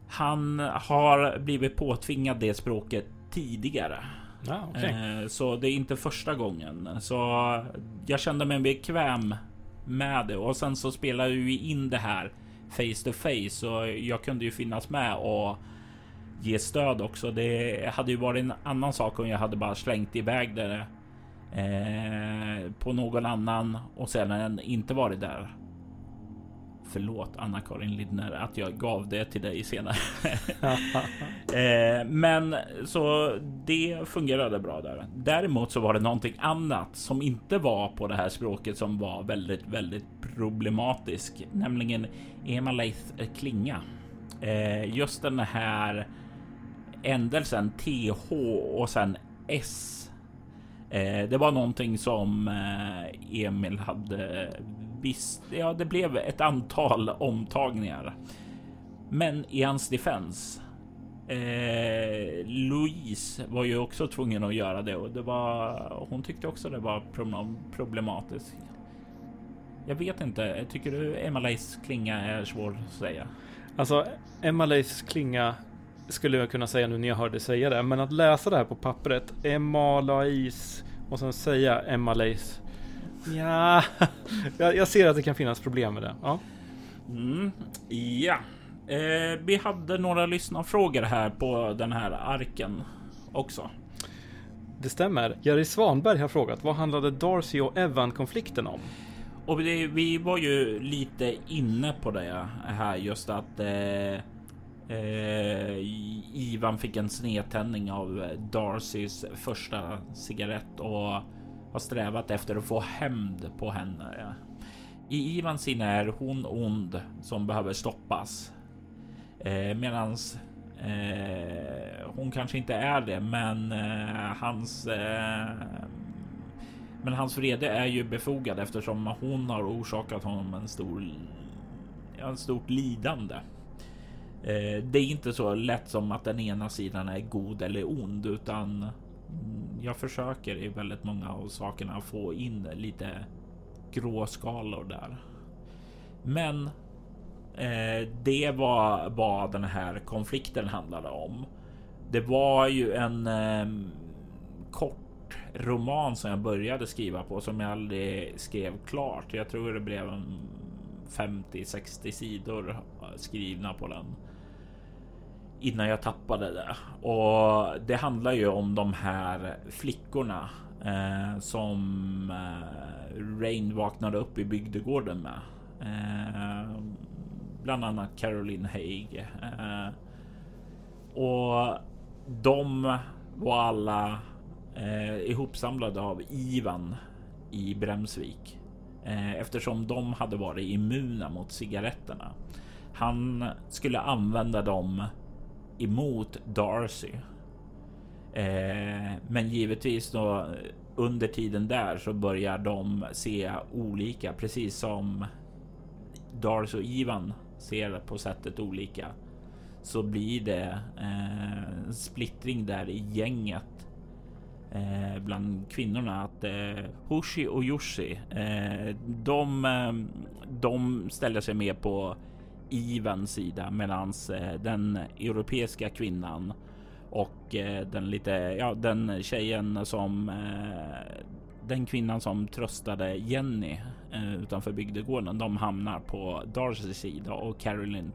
han har blivit påtvingad det språket tidigare. Ah, okay. Eh, så det är inte första gången. Så jag kände mig bekväm med det och sen så spelade vi in det här face to face så jag kunde ju finnas med och ge stöd också. Det hade ju varit en annan sak om jag hade bara slängt iväg det eh, på någon annan och sedan inte varit där. Förlåt Anna-Karin Lindner att jag gav det till dig senare. eh, men så det fungerade bra där. Däremot så var det någonting annat som inte var på det här språket som var väldigt, väldigt problematisk, nämligen Emaleith klinga. Eh, just den här ändelsen TH och sen S. Eh, det var någonting som eh, Emil hade visst, ja, det blev ett antal omtagningar. Men i hans defens. Eh, Louise var ju också tvungen att göra det och det var. Hon tyckte också det var problematiskt. Jag vet inte. Tycker du Emma-Leis klinga är svår att säga? Alltså, Emma-Leis klinga skulle jag kunna säga nu när jag hörde säga det, men att läsa det här på pappret, Emma-Lais och sen säga Emma-Leis Ja, jag, ser att det kan finnas problem med det. Ja. Mm, ja. Eh, vi hade några lyssnarfrågor här på den här arken också. Det stämmer. Jerry Svanberg har frågat vad handlade Darcy och Evan-konflikten om? Och det, vi var ju lite inne på det här just att eh, eh, Ivan fick en snedtändning av Darcys första cigarett och har strävat efter att få hämnd på henne. I Ivans sinne är hon ond som behöver stoppas. Eh, medans eh, hon kanske inte är det, men eh, hans eh, men hans vrede är ju befogad eftersom hon har orsakat honom en stor ja, stort lidande. Eh, det är inte så lätt som att den ena sidan är god eller ond, utan jag försöker i väldigt många av sakerna få in lite gråskalor där. Men eh, det var vad den här konflikten handlade om. Det var ju en eh, kort roman som jag började skriva på som jag aldrig skrev klart. Jag tror det blev 50-60 sidor eh, skrivna på den innan jag tappade det. Och det handlar ju om de här flickorna eh, som eh, Rain vaknade upp i bygdegården med. Eh, bland annat Caroline Haig. Eh, och de var alla eh, ihopsamlade av Ivan i Bremsvik eh, eftersom de hade varit immuna mot cigaretterna. Han skulle använda dem emot Darcy. Eh, men givetvis då under tiden där så börjar de se olika, precis som Darcy och Ivan ser på sättet olika. Så blir det eh, splittring där i gänget eh, bland kvinnorna att eh, Hoshi och Yoshi, eh, de, eh, de ställer sig med på Ivans sida medans eh, den europeiska kvinnan och eh, den lite, ja, den tjejen som eh, den kvinnan som tröstade Jenny utanför bygdegården. De hamnar på Darcys sida och Carolyn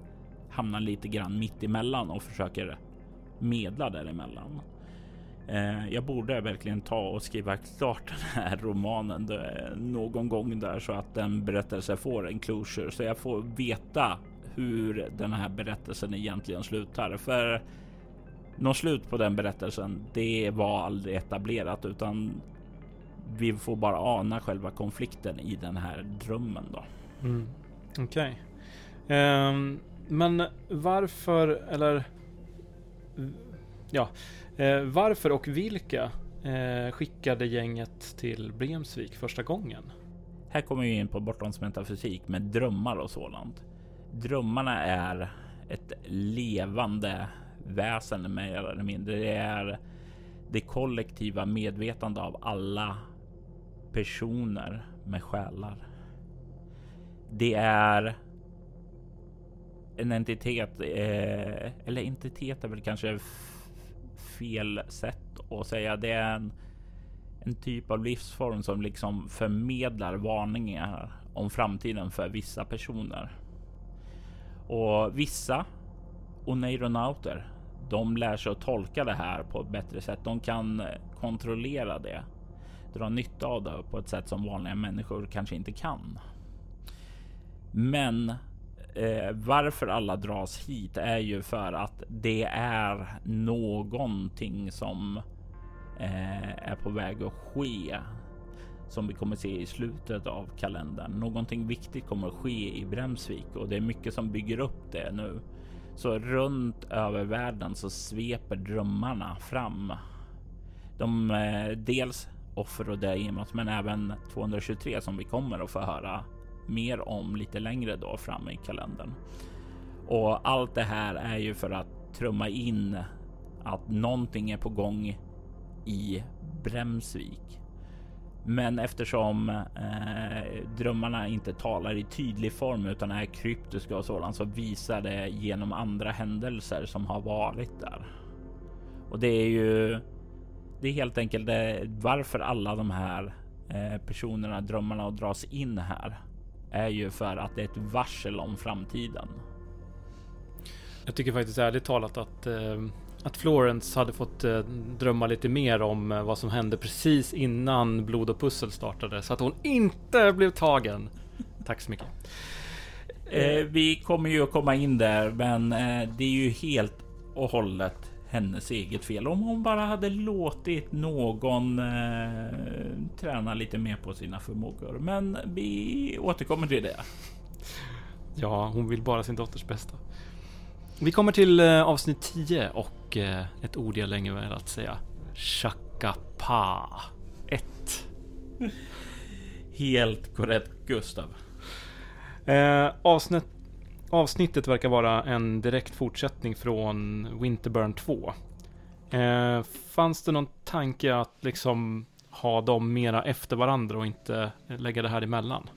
hamnar lite grann mitt emellan och försöker medla däremellan. Jag borde verkligen ta och skriva klart den här romanen någon gång där så att den berättelse får en closure så jag får veta hur den här berättelsen egentligen slutar. För något slut på den berättelsen, det var aldrig etablerat utan vi får bara ana själva konflikten i den här drömmen då. Mm. Okej. Okay. Um, ehm, men varför eller ja, uh, varför och vilka uh, skickade gänget till Bremsvik första gången? Här kommer vi in på bortoms metafysik med drömmar och sådant drömmarna är ett levande väsen mer eller mindre. Det är det kollektiva medvetande av alla personer med själar. Det är en entitet, eh, eller entitet är väl kanske fel sätt att säga. Det är en, en typ av livsform som liksom förmedlar varningar om framtiden för vissa personer. Och vissa oneironauter, de lär sig att tolka det här på ett bättre sätt. De kan eh, kontrollera det, dra nytta av det på ett sätt som vanliga människor kanske inte kan. Men eh, varför alla dras hit är ju för att det är någonting som eh, är på väg att ske som vi kommer se i slutet av kalendern. Någonting viktigt kommer att ske i Bremsvik och det är mycket som bygger upp det nu. Så runt över världen så sveper drömmarna fram. De eh, dels offer och Daimos, men även 223 som vi kommer att få höra mer om lite längre då fram i kalendern. Och allt det här är ju för att trumma in att någonting är på gång i Bremsvik. Men eftersom eh, drömmarna inte talar i tydlig form utan är kryptiska och sådant så visar det genom andra händelser som har varit där. Och det är ju det är helt enkelt det, varför alla de här eh, personerna, drömmarna och dras in här är ju för att det är ett varsel om framtiden. Jag tycker faktiskt ärligt talat att eh, att Florence hade fått eh, drömma lite mer om eh, vad som hände precis innan Blod och pussel startade så att hon inte blev tagen. Tack så mycket. Eh, vi kommer ju att komma in där, men det är ju helt och hållet hennes eget fel. Om hon bara hade låtit någon träna lite mer på sina förmågor. Men vi återkommer till det. Ja, hon vill bara sin dotters bästa. Vi kommer till eh, avsnitt 10 och eh, ett ord jag länge velat säga. Chakapa 1. Helt korrekt Gustav. Eh, avsnitt, avsnittet verkar vara en direkt fortsättning från Winterburn 2. Eh, fanns det någon tanke att liksom ha dem mera efter varandra och inte lägga det här emellan?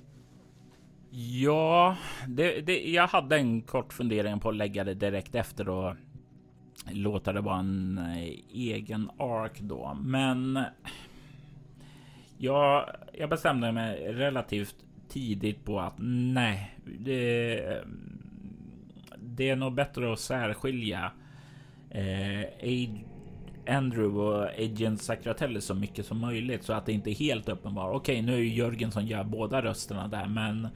Ja, det, det, jag hade en kort fundering på att lägga det direkt efter och låta det vara en eh, egen ark då. Men jag, jag bestämde mig relativt tidigt på att nej, det, det är nog bättre att särskilja eh, Andrew och Agent Sacratelli så mycket som möjligt så att det inte är helt uppenbart. Okej, nu är ju Jörgen som gör båda rösterna där, men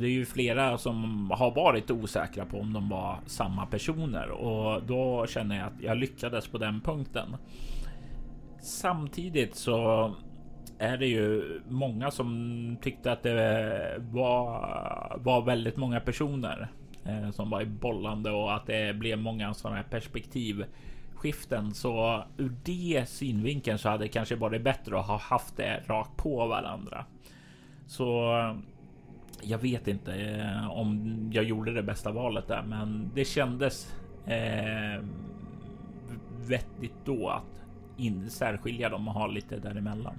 det är ju flera som har varit osäkra på om de var samma personer och då känner jag att jag lyckades på den punkten. Samtidigt så är det ju många som tyckte att det var, var väldigt många personer eh, som var i bollande och att det blev många sådana här perspektivskiften. Så ur det synvinkeln så hade det kanske varit bättre att ha haft det rakt på varandra. Så jag vet inte eh, om jag gjorde det bästa valet där, men det kändes eh, vettigt då att in, särskilja dem och ha lite däremellan.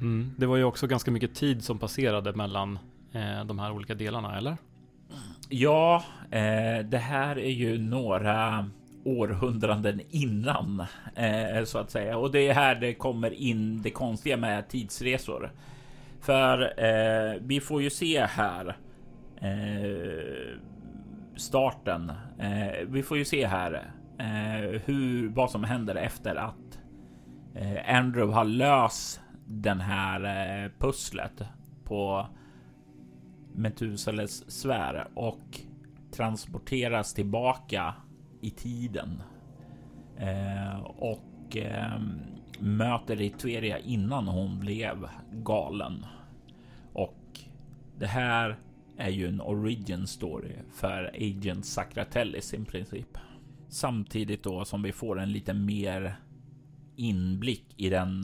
Mm, det var ju också ganska mycket tid som passerade mellan eh, de här olika delarna, eller? Ja, eh, det här är ju några århundraden innan eh, så att säga. Och det är här det kommer in det konstiga med tidsresor. För eh, vi får ju se här eh, starten. Eh, vi får ju se här eh, hur vad som händer efter att eh, Andrew har löst den här eh, pusslet på Metusales sfär och transporteras tillbaka i tiden. Eh, och eh, möter Ritveria innan hon blev galen. Det här är ju en origin story för Agent Sakratellis i princip. Samtidigt då som vi får en lite mer inblick i den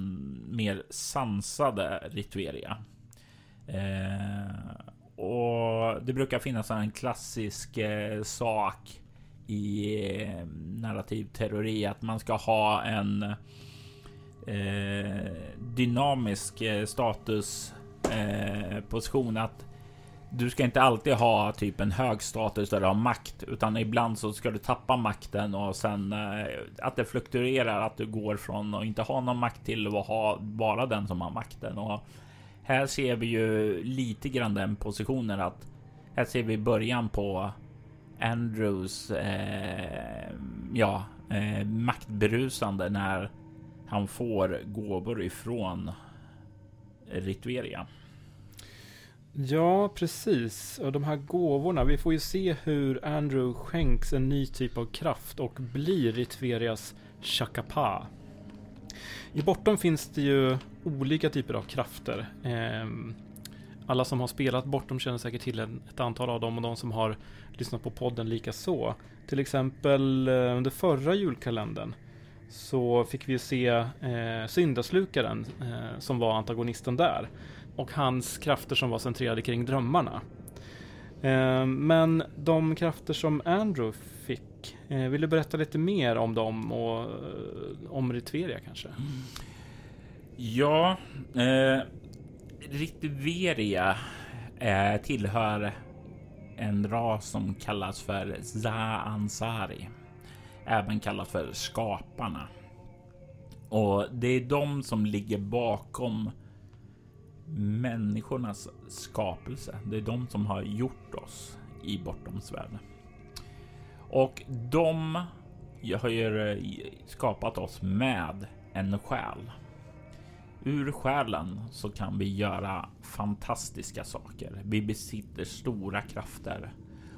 mer sansade Ritueria. Eh, och det brukar finnas en klassisk eh, sak i eh, narrativ teori att man ska ha en eh, dynamisk eh, status eh, position att du ska inte alltid ha typ en hög status där du har makt, utan ibland så ska du tappa makten och sen eh, att det fluktuerar, att du går från att inte ha någon makt till att ha bara den som har makten. Och här ser vi ju lite grann den positionen att här ser vi början på Andrews eh, ja, eh, maktberusande när han får gåvor ifrån Ritveria. Ja, precis. Och de här gåvorna, vi får ju se hur Andrew skänks en ny typ av kraft och blir Ritverias Chakapa. I Bortom finns det ju olika typer av krafter. Ehm, alla som har spelat Bortom känner säkert till ett antal av dem och de som har lyssnat på podden lika så. Till exempel eh, under förra julkalendern så fick vi se eh, Syndaslukaren eh, som var antagonisten där och hans krafter som var centrerade kring drömmarna. Eh, men de krafter som Andrew fick, eh, vill du berätta lite mer om dem och eh, om Ritveria kanske? Ja, eh, Ritveria eh, tillhör en ras som kallas för Zaansari även kallat för skaparna. Och det är de som ligger bakom människornas skapelse. Det är de som har gjort oss i bortomsvärlden. Och de har ju eh, skapat oss med en själ. Ur själen så kan vi göra fantastiska saker. Vi besitter stora krafter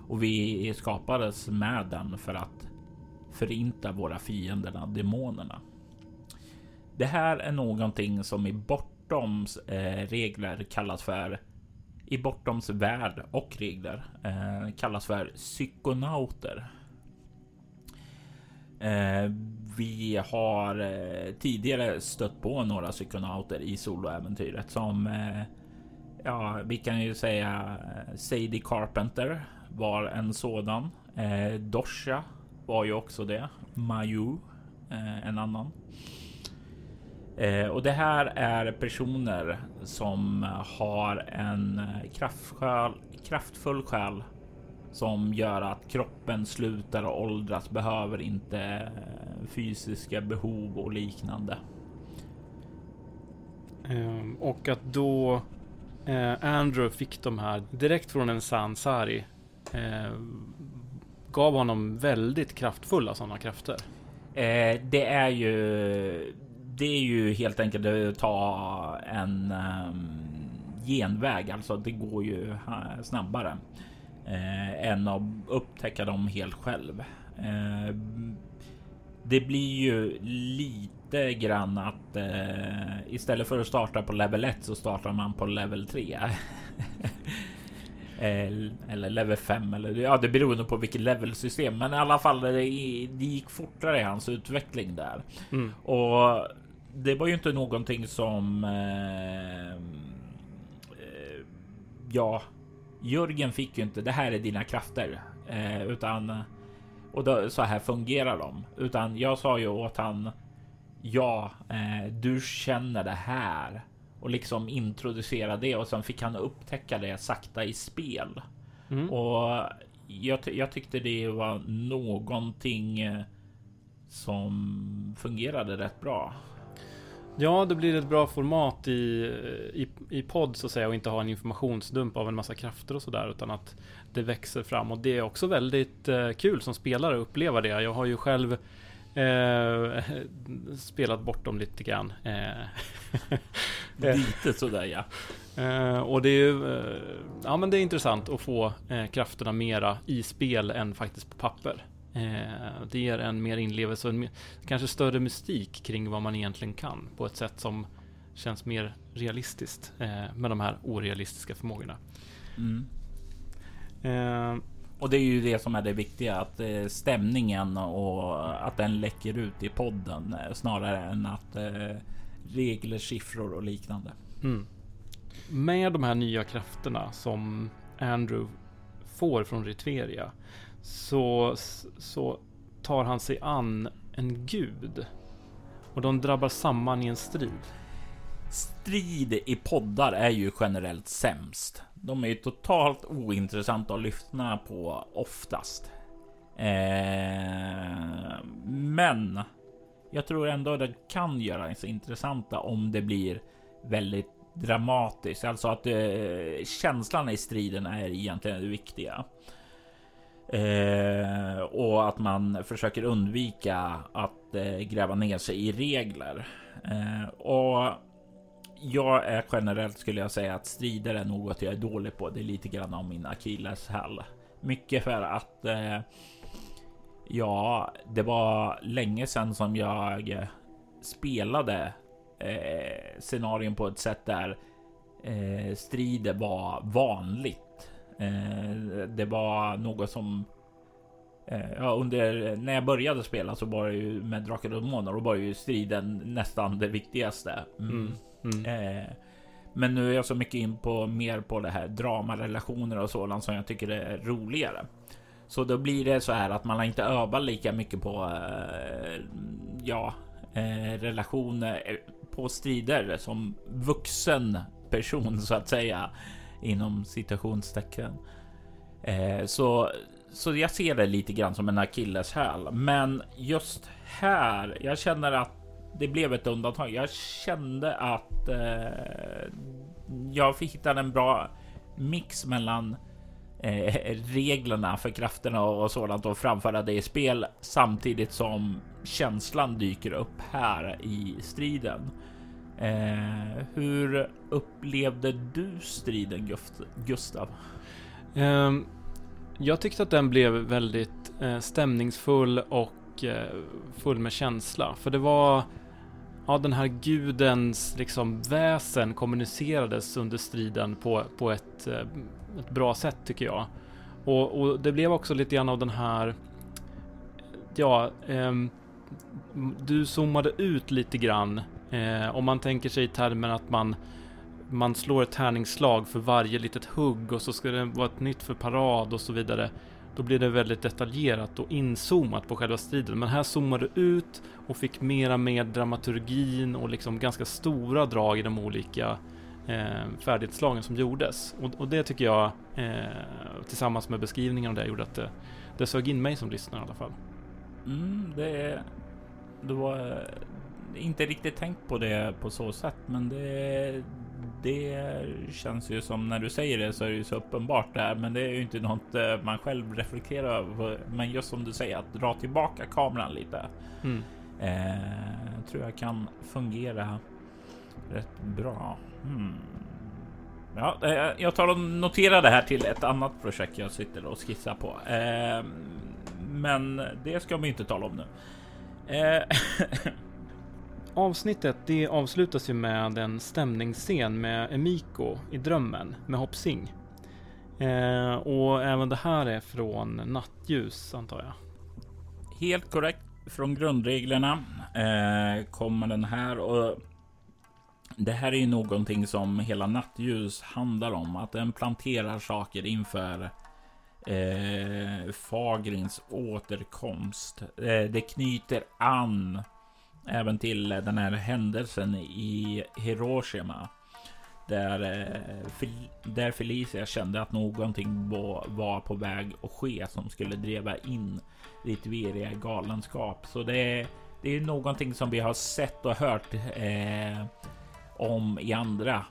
och vi skapades med den för att förinta våra fienderna, demonerna. Det här är någonting som i Bortoms eh, regler kallas för i Bortoms värld och regler eh, kallas för psykonauter. Eh, vi har eh, tidigare stött på några psykonauter i soloäventyret som eh, ja, vi kan ju säga eh, Sadie Carpenter var en sådan. Eh, Dosha var ju också det. Mayu, eh, en annan. Eh, och det här är personer som har en eh, kraftsjäl, kraftfull själ som gör att kroppen slutar åldras, behöver inte eh, fysiska behov och liknande. Um, och att då eh, Andrew fick de här direkt från en Sansari eh, gav honom väldigt kraftfulla sådana krafter. Eh, det är ju det är ju helt enkelt att ta en um, genväg, alltså det går ju eh, snabbare eh, än att upptäcka dem helt själv. Eh, det blir ju lite grann att eh, istället för att starta på level 1 så startar man på level 3. eller level 5 eller ja, det beror på vilket levelsystem, men i alla fall det, det gick fortare i hans utveckling där mm. och det var ju inte någonting som. Eh, eh, ja, Jörgen fick ju inte. Det här är dina krafter eh, utan och då, så här fungerar de, utan jag sa ju åt han. Ja, eh, du känner det här och liksom introducera det och sen fick han upptäcka det sakta i spel. Mm. Och jag, jag, tyckte det var någonting eh, som fungerade rätt bra. Ja, det blir ett bra format i, i, i podd så att säga och inte ha en informationsdump av en massa krafter och sådär utan att det växer fram och det är också väldigt eh, kul som spelare att uppleva det. Jag har ju själv eh, spelat bort dem lite grann. Eh, lite sådär ja. Eh, och det är ju, eh, ja men det är intressant att få eh, krafterna mera i spel än faktiskt på papper. Eh, det ger en mer inlevelse och en kanske större mystik kring vad man egentligen kan på ett sätt som känns mer realistiskt eh, med de här orealistiska förmågorna. Mm. Och det är ju det som är det viktiga, att eh, stämningen och att den läcker ut i podden eh, snarare än att eh, regler, siffror och liknande. Mm. Med de här nya krafterna som Andrew får från Ritveria så, så tar han sig an en gud. Och de drabbar samman i en strid. Strid i poddar är ju generellt sämst. De är ju totalt ointressanta att lyssna på oftast. Eh, men jag tror ändå det kan göra sig intressanta om det blir väldigt dramatiskt. Alltså att eh, känslan i striden är egentligen det viktiga. Eh, och att man försöker undvika att eh, gräva ner sig i regler. Eh, och jag är generellt skulle jag säga att strider är något jag är dålig på. Det är lite grann av min akilleshäl. Mycket för att eh, ja, det var länge sedan som jag eh, spelade eh, scenarion på ett sätt där eh, strider var vanligt Eh, det var något som eh, Ja, under när jag började spela så var det ju med Drakar och Demoner och var ju striden nästan det viktigaste. Mm. Mm. Mm. Eh, men nu är jag så mycket in på mer på det här dramarelationer och sådant som jag tycker är roligare. Så då blir det så här att man inte övar lika mycket på eh, ja, eh, relationer eh, på strider som vuxen person så att säga inom citationstecken. Eh, så, så jag ser det lite grann som en akilleshäl, men just här, jag känner att det blev ett undantag. Jag kände att eh, jag fick hitta en bra mix mellan eh, reglerna för krafterna och sådant och framföra det i spel samtidigt som känslan dyker upp här i striden. Eh, hur upplevde du striden Gustav? Um, jag tyckte att den blev väldigt eh, stämningsfull och eh, full med känsla. För det var Ja, den här gudens liksom väsen kommunicerades under striden på, på ett, eh, ett bra sätt tycker jag. Och, och, det blev också lite grann av den här Ja, eh, du zoomade ut lite grann Eh, om man tänker sig i termen att man man slår ett tärningsslag för varje litet hugg och så ska det vara ett nytt för parad och så vidare. Då blir det väldigt detaljerat och inzoomat på själva striden. Men här zoomade du ut och fick mera med dramaturgin och liksom ganska stora drag i de olika eh, färdighetsslagen som gjordes. Och, och det tycker jag, eh, tillsammans med beskrivningen av det, gjorde att det, det sög in mig som lyssnare i alla fall. Mm, det, det var eh, inte riktigt tänkt på det på så sätt, men det, det känns ju som när du säger det så är det ju så uppenbart där, men det är ju inte något eh, man själv reflekterar över. Men just som du säger, att dra tillbaka kameran lite mm. eh, tror jag kan fungera rätt bra. Hmm. Ja, eh, jag tar och noterar det här till ett annat projekt jag sitter och skissar på. Eh, men det ska vi inte tala om nu. Avsnittet det avslutas ju med en stämningsscen med Emiko i drömmen med Hoppsing. Eh, och även det här är från Nattljus antar jag. Helt korrekt. Från grundreglerna eh, kommer den här och det här är ju någonting som hela Nattljus handlar om. Att den planterar saker inför eh, Fagrins återkomst. Eh, det knyter an även till eh, den här händelsen i Hiroshima. Där, eh, där Felicia kände att någonting var på väg att ske som skulle driva in Ritveria galenskap. Så det, det är någonting som vi har sett och hört eh, om i andra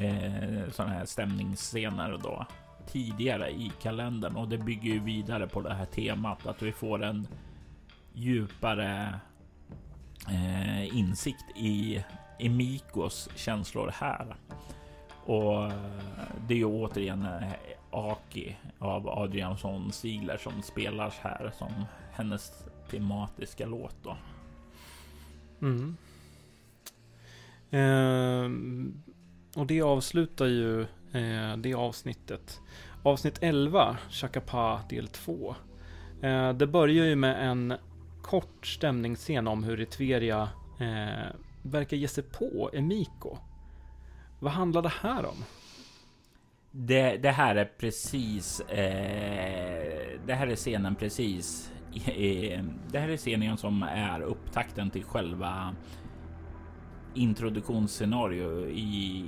eh, sådana här stämningsscener då tidigare i kalendern och det bygger ju vidare på det här temat att vi får en djupare eh, insikt i Emikos känslor här. Och eh, det är ju återigen eh, Aki av Adriansson Sigler som spelas här som hennes tematiska låt då. Mm. Eh, och det avslutar ju eh, det avsnittet. Avsnitt 11, Chakapa del 2. Eh, det börjar ju med en kort stämningsscen om hur Etveria eh, verkar ge sig på Emiko. Vad handlar det här om? Det, det här är precis. Eh, det här är scenen precis. Eh, det här är scenen som är upptakten till själva introduktionsscenario i,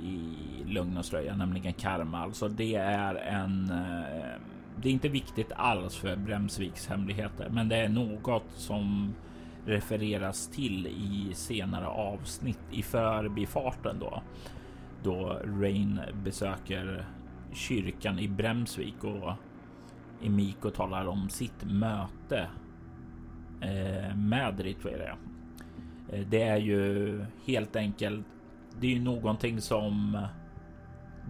Lugn och Ströja, nämligen Karma. Alltså det är en eh, det är inte viktigt alls för Bremsviks hemligheter, men det är något som refereras till i senare avsnitt i förbifarten då. Då Rain besöker kyrkan i Bremsvik och Emiko talar om sitt möte eh, med Ritveria. Eh, det är ju helt enkelt. Det är ju någonting som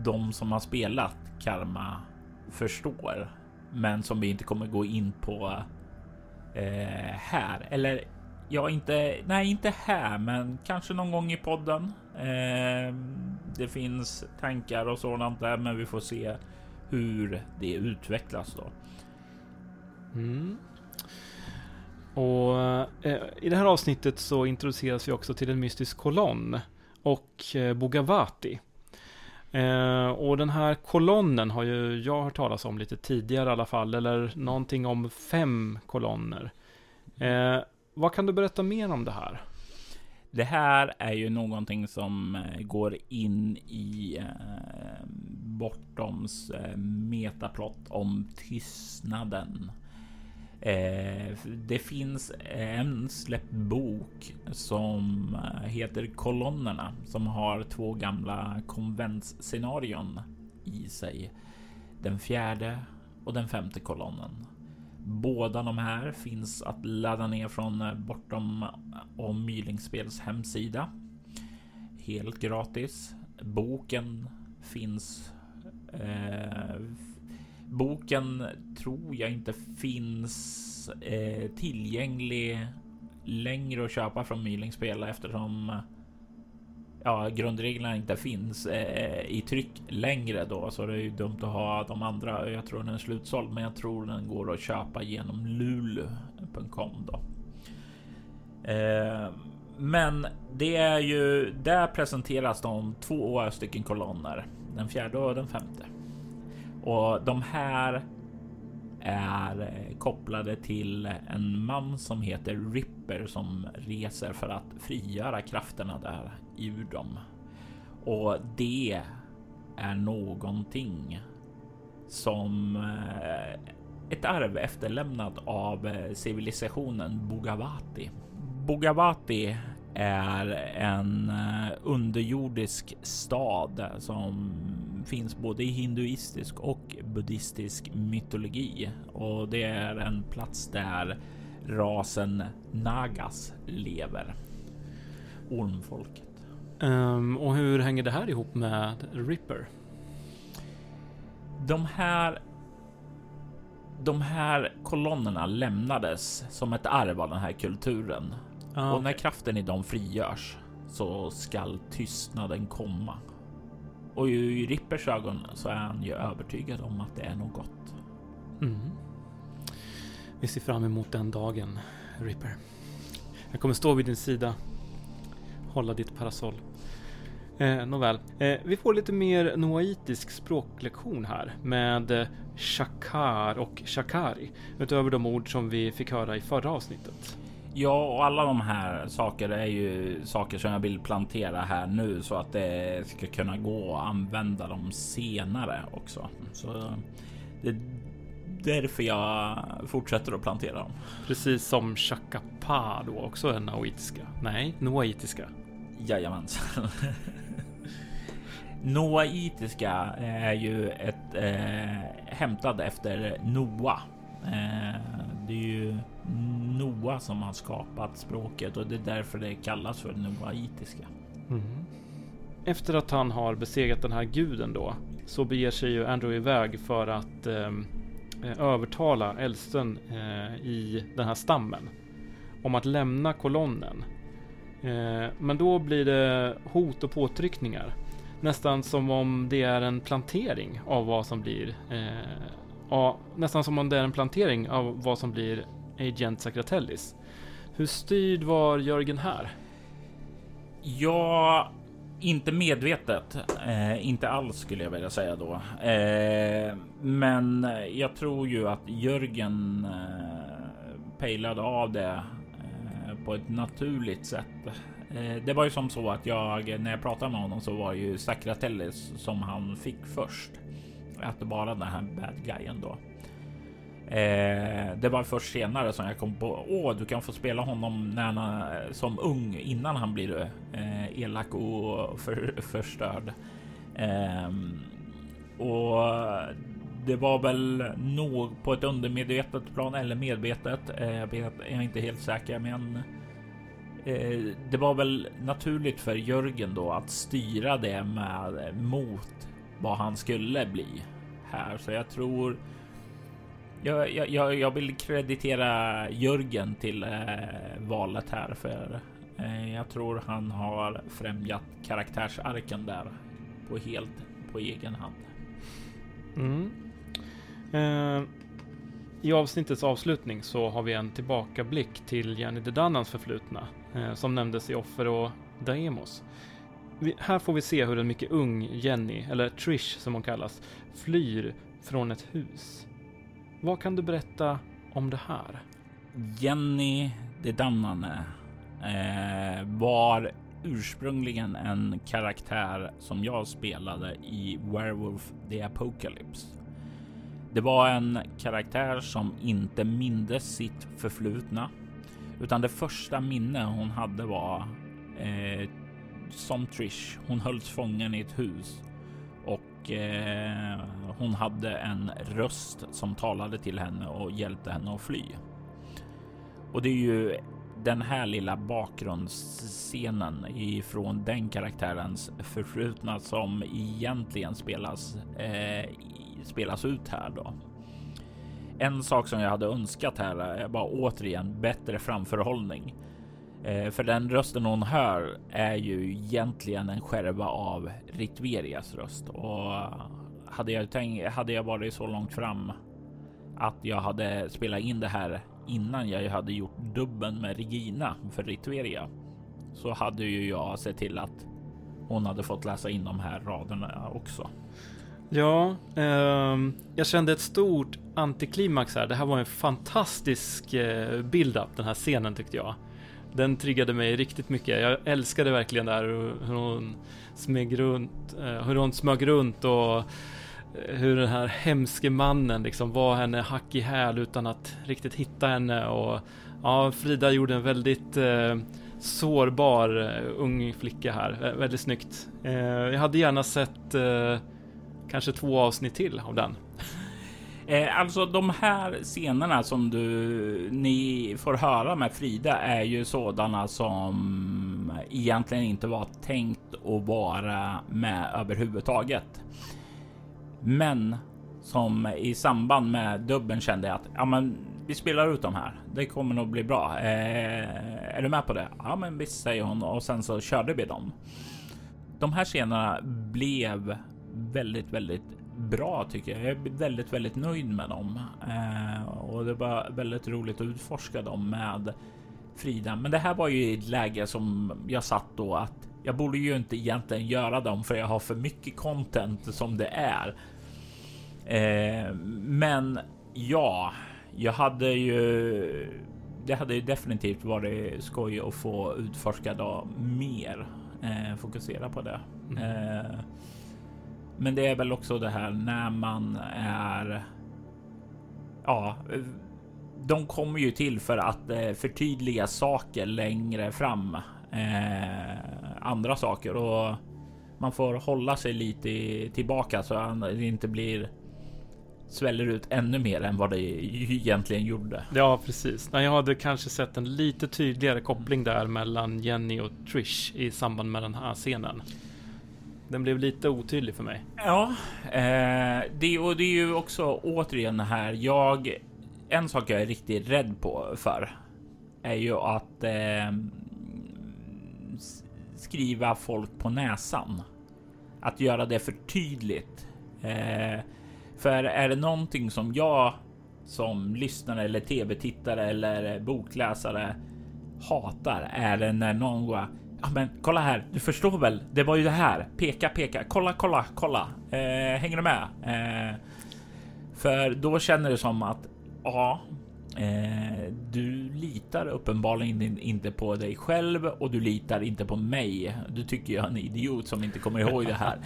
de som har spelat Karma förstår, men som vi inte kommer gå in på eh, här. Eller ja, inte. Nej, inte här, men kanske någon gång i podden. Eh, det finns tankar och sådant där, men vi får se hur det utvecklas då. Mm. Och eh, i det här avsnittet så introduceras vi också till en mystisk kolonn och eh, Bogavati. Eh, och den här kolonnen har ju jag hört talas om lite tidigare i alla fall, eller någonting om fem kolonner. Eh, vad kan du berätta mer om det här? Det här är ju någonting som eh, går in i eh, Bortoms eh, metaplott om tystnaden. Eh, det finns en släppt bok som eh, heter Kolonnerna som har två gamla konventsscenarion i sig. Den fjärde och den femte kolonnen. Båda de här finns att ladda ner från eh, Bortom eh, och Mylingspels hemsida. Helt gratis. Boken finns eh, Boken tror jag inte finns eh, tillgänglig längre att köpa från Mylingspel eftersom ja, grundreglerna inte finns eh, i tryck längre då, så det är ju dumt att ha de andra. Jag tror den är slutsåld, men jag tror den går att köpa genom lulu.com då. Eh, Men det är ju där presenteras de två stycken kolonner, den fjärde och den femte. Och de här är eh, kopplade till en man som heter Ripper som reser för att frigöra krafterna där ur dem. Och det är någonting som eh, ett arv efterlämnat av eh, civilisationen Bogavati. Bogavati är en eh, underjordisk stad som finns både i hinduistisk och buddhistisk mytologi och det är en plats där rasen Nagas lever. Ormfolket. Um, och hur hänger det här ihop med Ripper? De här de här kolonnerna lämnades som ett arv av den här kulturen. Ah, och när kraften i dem frigörs så skall tystnaden komma. Och i Rippers ögon så är han ju övertygad om att det är något gott. Mm. Vi ser fram emot den dagen, Ripper. Jag kommer stå vid din sida. Hålla ditt parasoll. Eh, nåväl, eh, vi får lite mer noaitisk språklektion här med eh, shakar och shakari utöver de ord som vi fick höra i förra avsnittet. Ja, och alla de här saker är ju saker som jag vill plantera här nu så att det ska kunna gå att använda dem senare också. Så det är därför jag fortsätter att plantera dem. Precis som Chakapa då också är noaitiska. Nej, noaitiska. Jajamensan. Noaitiska är ju ett eh, hämtad efter Noa. Eh, det är ju Noa som har skapat språket och det är därför det kallas för noaitiska. Mm. Efter att han har besegrat den här guden då så beger sig ju Andrew iväg för att ehm, eh, övertala äldsten eh, i den här stammen om att lämna kolonnen. Eh, men då blir det hot och påtryckningar. Nästan som om det är en plantering av vad som blir eh, ja, nästan som om det är en plantering av vad som blir Agent Sacratellis. Hur styrd var Jörgen här? Ja, inte medvetet. Eh, inte alls skulle jag vilja säga då. Eh, men jag tror ju att Jörgen eh, pejlade av det eh, på ett naturligt sätt. Eh, det var ju som så att jag när jag pratade med honom så var ju Sacratellis som han fick först. Att vara den här bad guyen då. Eh, det var först senare som jag kom på. Åh, du kan få spela honom när han eh, som ung innan han blir eh, elak och för, förstörd. Eh, och det var väl nog på ett undermedvetet plan eller medvetet. Eh, jag är inte helt säker, men eh, det var väl naturligt för Jörgen då att styra det med eh, mot vad han skulle bli här, så jag tror jag, jag, jag vill kreditera Jörgen till eh, valet här för eh, jag tror han har främjat karaktärsarken där på helt på egen hand. Mm. Eh, I avsnittets avslutning så har vi en tillbakablick till Jenny Dedannans förflutna eh, som nämndes i Offer och Daemos. Vi, här får vi se hur en mycket ung Jenny, eller Trish som hon kallas, flyr från ett hus. Vad kan du berätta om det här? Jenny de Dannane eh, var ursprungligen en karaktär som jag spelade i Werewolf the Apocalypse. Det var en karaktär som inte mindes sitt förflutna, utan det första minne hon hade var eh, som Trish. Hon hölls fången i ett hus och eh, hon hade en röst som talade till henne och hjälpte henne att fly. Och det är ju den här lilla bakgrundsscenen ifrån den karaktärens förflutna som egentligen spelas eh, spelas ut här då. En sak som jag hade önskat här var återigen bättre framförhållning. Eh, för den rösten hon hör är ju egentligen en skärva av Ritverias röst och hade jag tänkt, hade jag varit så långt fram att jag hade spelat in det här innan jag hade gjort dubben med Regina för Ritveria så hade ju jag sett till att hon hade fått läsa in de här raderna också. Ja, eh, jag kände ett stort antiklimax här. Det här var en fantastisk eh, build-up, den här scenen tyckte jag. Den triggade mig riktigt mycket. Jag älskade verkligen där hur hon smög runt, eh, hur hon smög runt och eh, hur den här hemske mannen liksom var henne hack i häl utan att riktigt hitta henne och ja, Frida gjorde en väldigt eh, sårbar eh, ung flicka här. väldigt snyggt. Eh, jag hade gärna sett eh, kanske två avsnitt till av den. Eh, alltså de här scenerna som du ni får höra med Frida är ju sådana som egentligen inte var tänkt att vara med överhuvudtaget. Men som i samband med dubben kände jag att ja, men vi spelar ut de här. Det kommer nog bli bra. Eh, är du med på det? Ja, men visst säger hon och sen så körde vi dem. De här scenerna blev väldigt, väldigt bra tycker jag. Jag är väldigt, väldigt nöjd med dem eh, och det var väldigt roligt att utforska dem med Frida. Men det här var ju ett läge som jag satt då att jag borde ju inte egentligen göra dem för jag har för mycket content som det är. Eh, men ja, jag hade ju. Det hade ju definitivt varit skoj att få utforska då mer. Eh, fokusera på det. Mm. Men det är väl också det här när man är. Ja, de kommer ju till för att eh, förtydliga saker längre fram. Eh, andra saker och man får hålla sig lite tillbaka så att det inte blir sväller ut ännu mer än vad det egentligen gjorde. Ja, precis. Jag hade kanske sett en lite tydligare koppling där mellan Jenny och Trish i samband med den här scenen. Den blev lite otydlig för mig. Ja, eh, det, och det är ju också återigen här. Jag en sak jag är riktigt rädd på för är ju att eh, skriva folk på näsan. Att göra det för tydligt. Eh, för är det någonting som jag som lyssnare eller tv-tittare eller bokläsare hatar är det när någon går Ja, men kolla här. Du förstår väl? Det var ju det här. Peka, peka. Kolla, kolla, kolla. Eh, hänger du med? Eh, för då känner det som att ja, eh, du litar uppenbarligen inte på dig själv och du litar inte på mig. Du tycker jag är en idiot som inte kommer ihåg det här.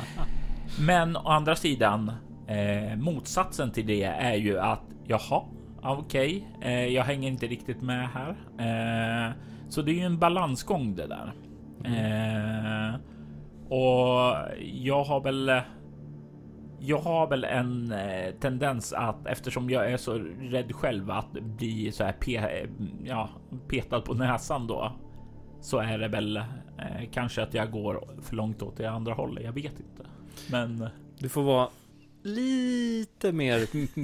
Men å andra sidan Eh, motsatsen till det är ju att jaha, okej, okay, eh, jag hänger inte riktigt med här. Eh, så det är ju en balansgång det där. Eh, och jag har väl jag har väl en eh, tendens att eftersom jag är så rädd själv att bli så här pe eh, ja, petad på näsan då så är det väl eh, kanske att jag går för långt åt det andra hållet. Jag vet inte, men du får vara lite mer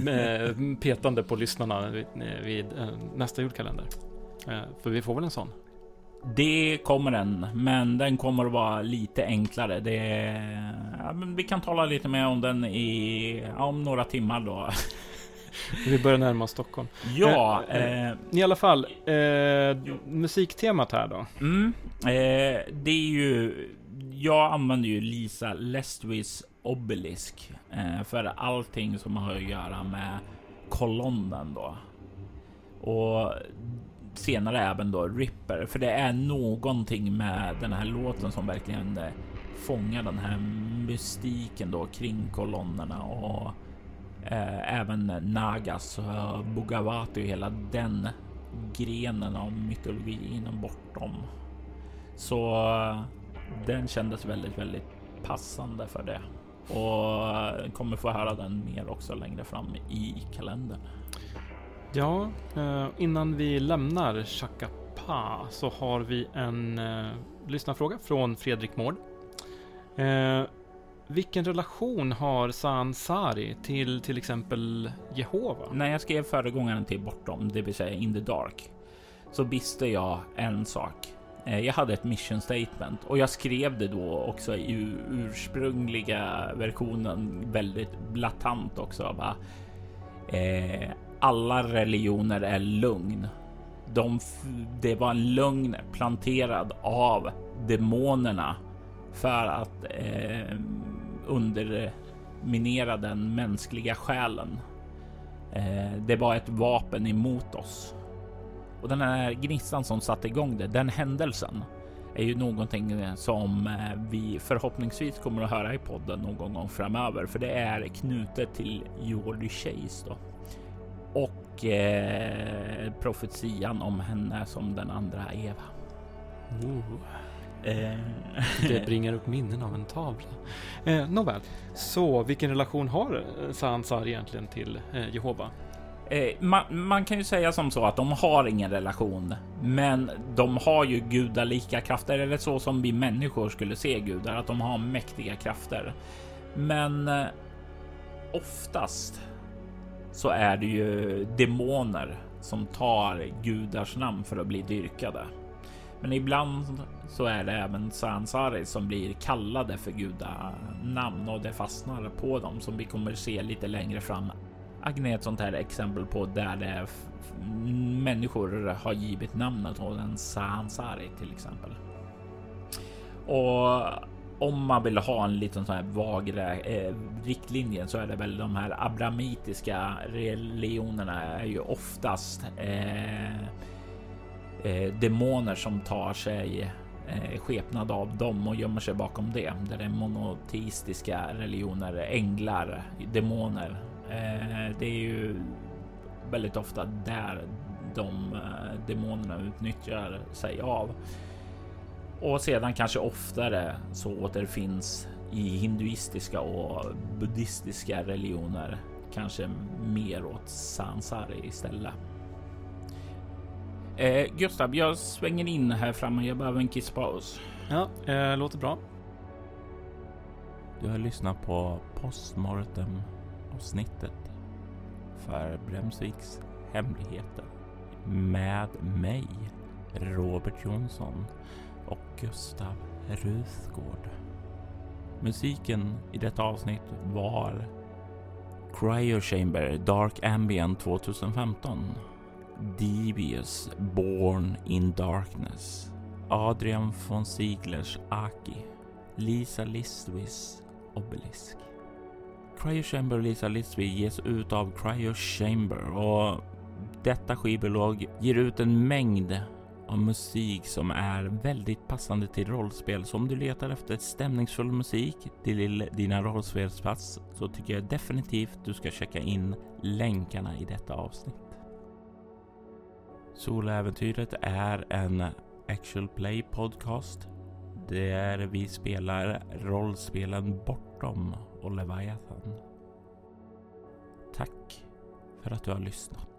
eh, petande på lyssnarna vid, vid nästa julkalender. För vi får väl en sån. Det kommer en, men den kommer att vara lite enklare. Det, ja, vi kan tala lite mer om den i ja, om några timmar då. Vi börjar närma oss Stockholm. Ja, eh, eh, i alla fall eh, musiktemat här då. Mm, eh, det är ju. Jag använder ju Lisa Lestwis obelisk eh, för allting som har att göra med kolonnen då. Och senare även då Ripper, för det är någonting med den här låten som verkligen eh, fångar den här mystiken då kring kolonnerna och eh, även Nagas och Bugavati och hela den grenen av mytologin bortom. Så eh, den kändes väldigt, väldigt passande för det och eh, kommer få höra den mer också längre fram i kalendern. Ja, eh, innan vi lämnar Chakapa så har vi en eh, lyssnarfråga från Fredrik Mård. Eh, vilken relation har Sansari till till exempel Jehova? När jag skrev föregångaren till Bortom, det vill säga In the Dark, så visste jag en sak. Eh, jag hade ett mission statement och jag skrev det då också i ursprungliga versionen väldigt blatant också. Va? Eh, alla religioner är lugn. De, det var en lögn planterad av demonerna för att eh, underminera den mänskliga själen. Eh, det var ett vapen emot oss. Och den här gnistan som satte igång det, den händelsen är ju någonting eh, som eh, vi förhoppningsvis kommer att höra i podden någon gång framöver, för det är knutet till Jordy Chase då. Och eh, profetian om henne som den andra Eva. Oh. Eh. Det bringar upp minnen av en tavla. Eh, Nåväl, så vilken relation har Sansar egentligen till eh, Jehova? Eh, man, man, kan ju säga som så att de har ingen relation, men de har ju gudalika krafter, eller så som vi människor skulle se gudar, att de har mäktiga krafter. Men eh, oftast så är det ju demoner som tar gudars namn för att bli dyrkade. Men ibland så är det även Sansari som blir kallade för gudanamn och det fastnar på dem som vi kommer se lite längre fram. Agne är ett sånt här exempel på där det människor har givit namnet åt en Sansari till exempel. Och om man vill ha en liten sån här vagre eh, riktlinje så är det väl de här abramitiska religionerna är ju oftast eh, eh, demoner som tar sig eh, skepnad av dem och gömmer sig bakom det. Där det är monoteistiska religioner, änglar, demoner. Eh, det är ju väldigt ofta där de eh, demonerna utnyttjar sig av. Och sedan kanske oftare så återfinns i hinduistiska och buddhistiska religioner kanske mer åt sansari istället. Eh, Gustav, jag svänger in här framme. Jag behöver en kisspaus. Ja, eh, låter bra. Du har lyssnat på postmortem avsnittet för Bremsviks hemligheter med mig, Robert Jonsson och Gustav Ruthgård. Musiken i detta avsnitt var Cryo Chamber Dark Ambient 2015 Devious Born in Darkness, Adrian von Sieglers Aki, Lisa Listwis Obelisk. Cryo Chamber och Lisa Listwi ges ut av Cryo Chamber och detta skivbolag ger ut en mängd av musik som är väldigt passande till rollspel. Så om du letar efter stämningsfull musik till dina rollspelspass så tycker jag definitivt du ska checka in länkarna i detta avsnitt. Soläventyret är en actual play podcast där vi spelar rollspelen Bortom och Leviathan. Tack för att du har lyssnat.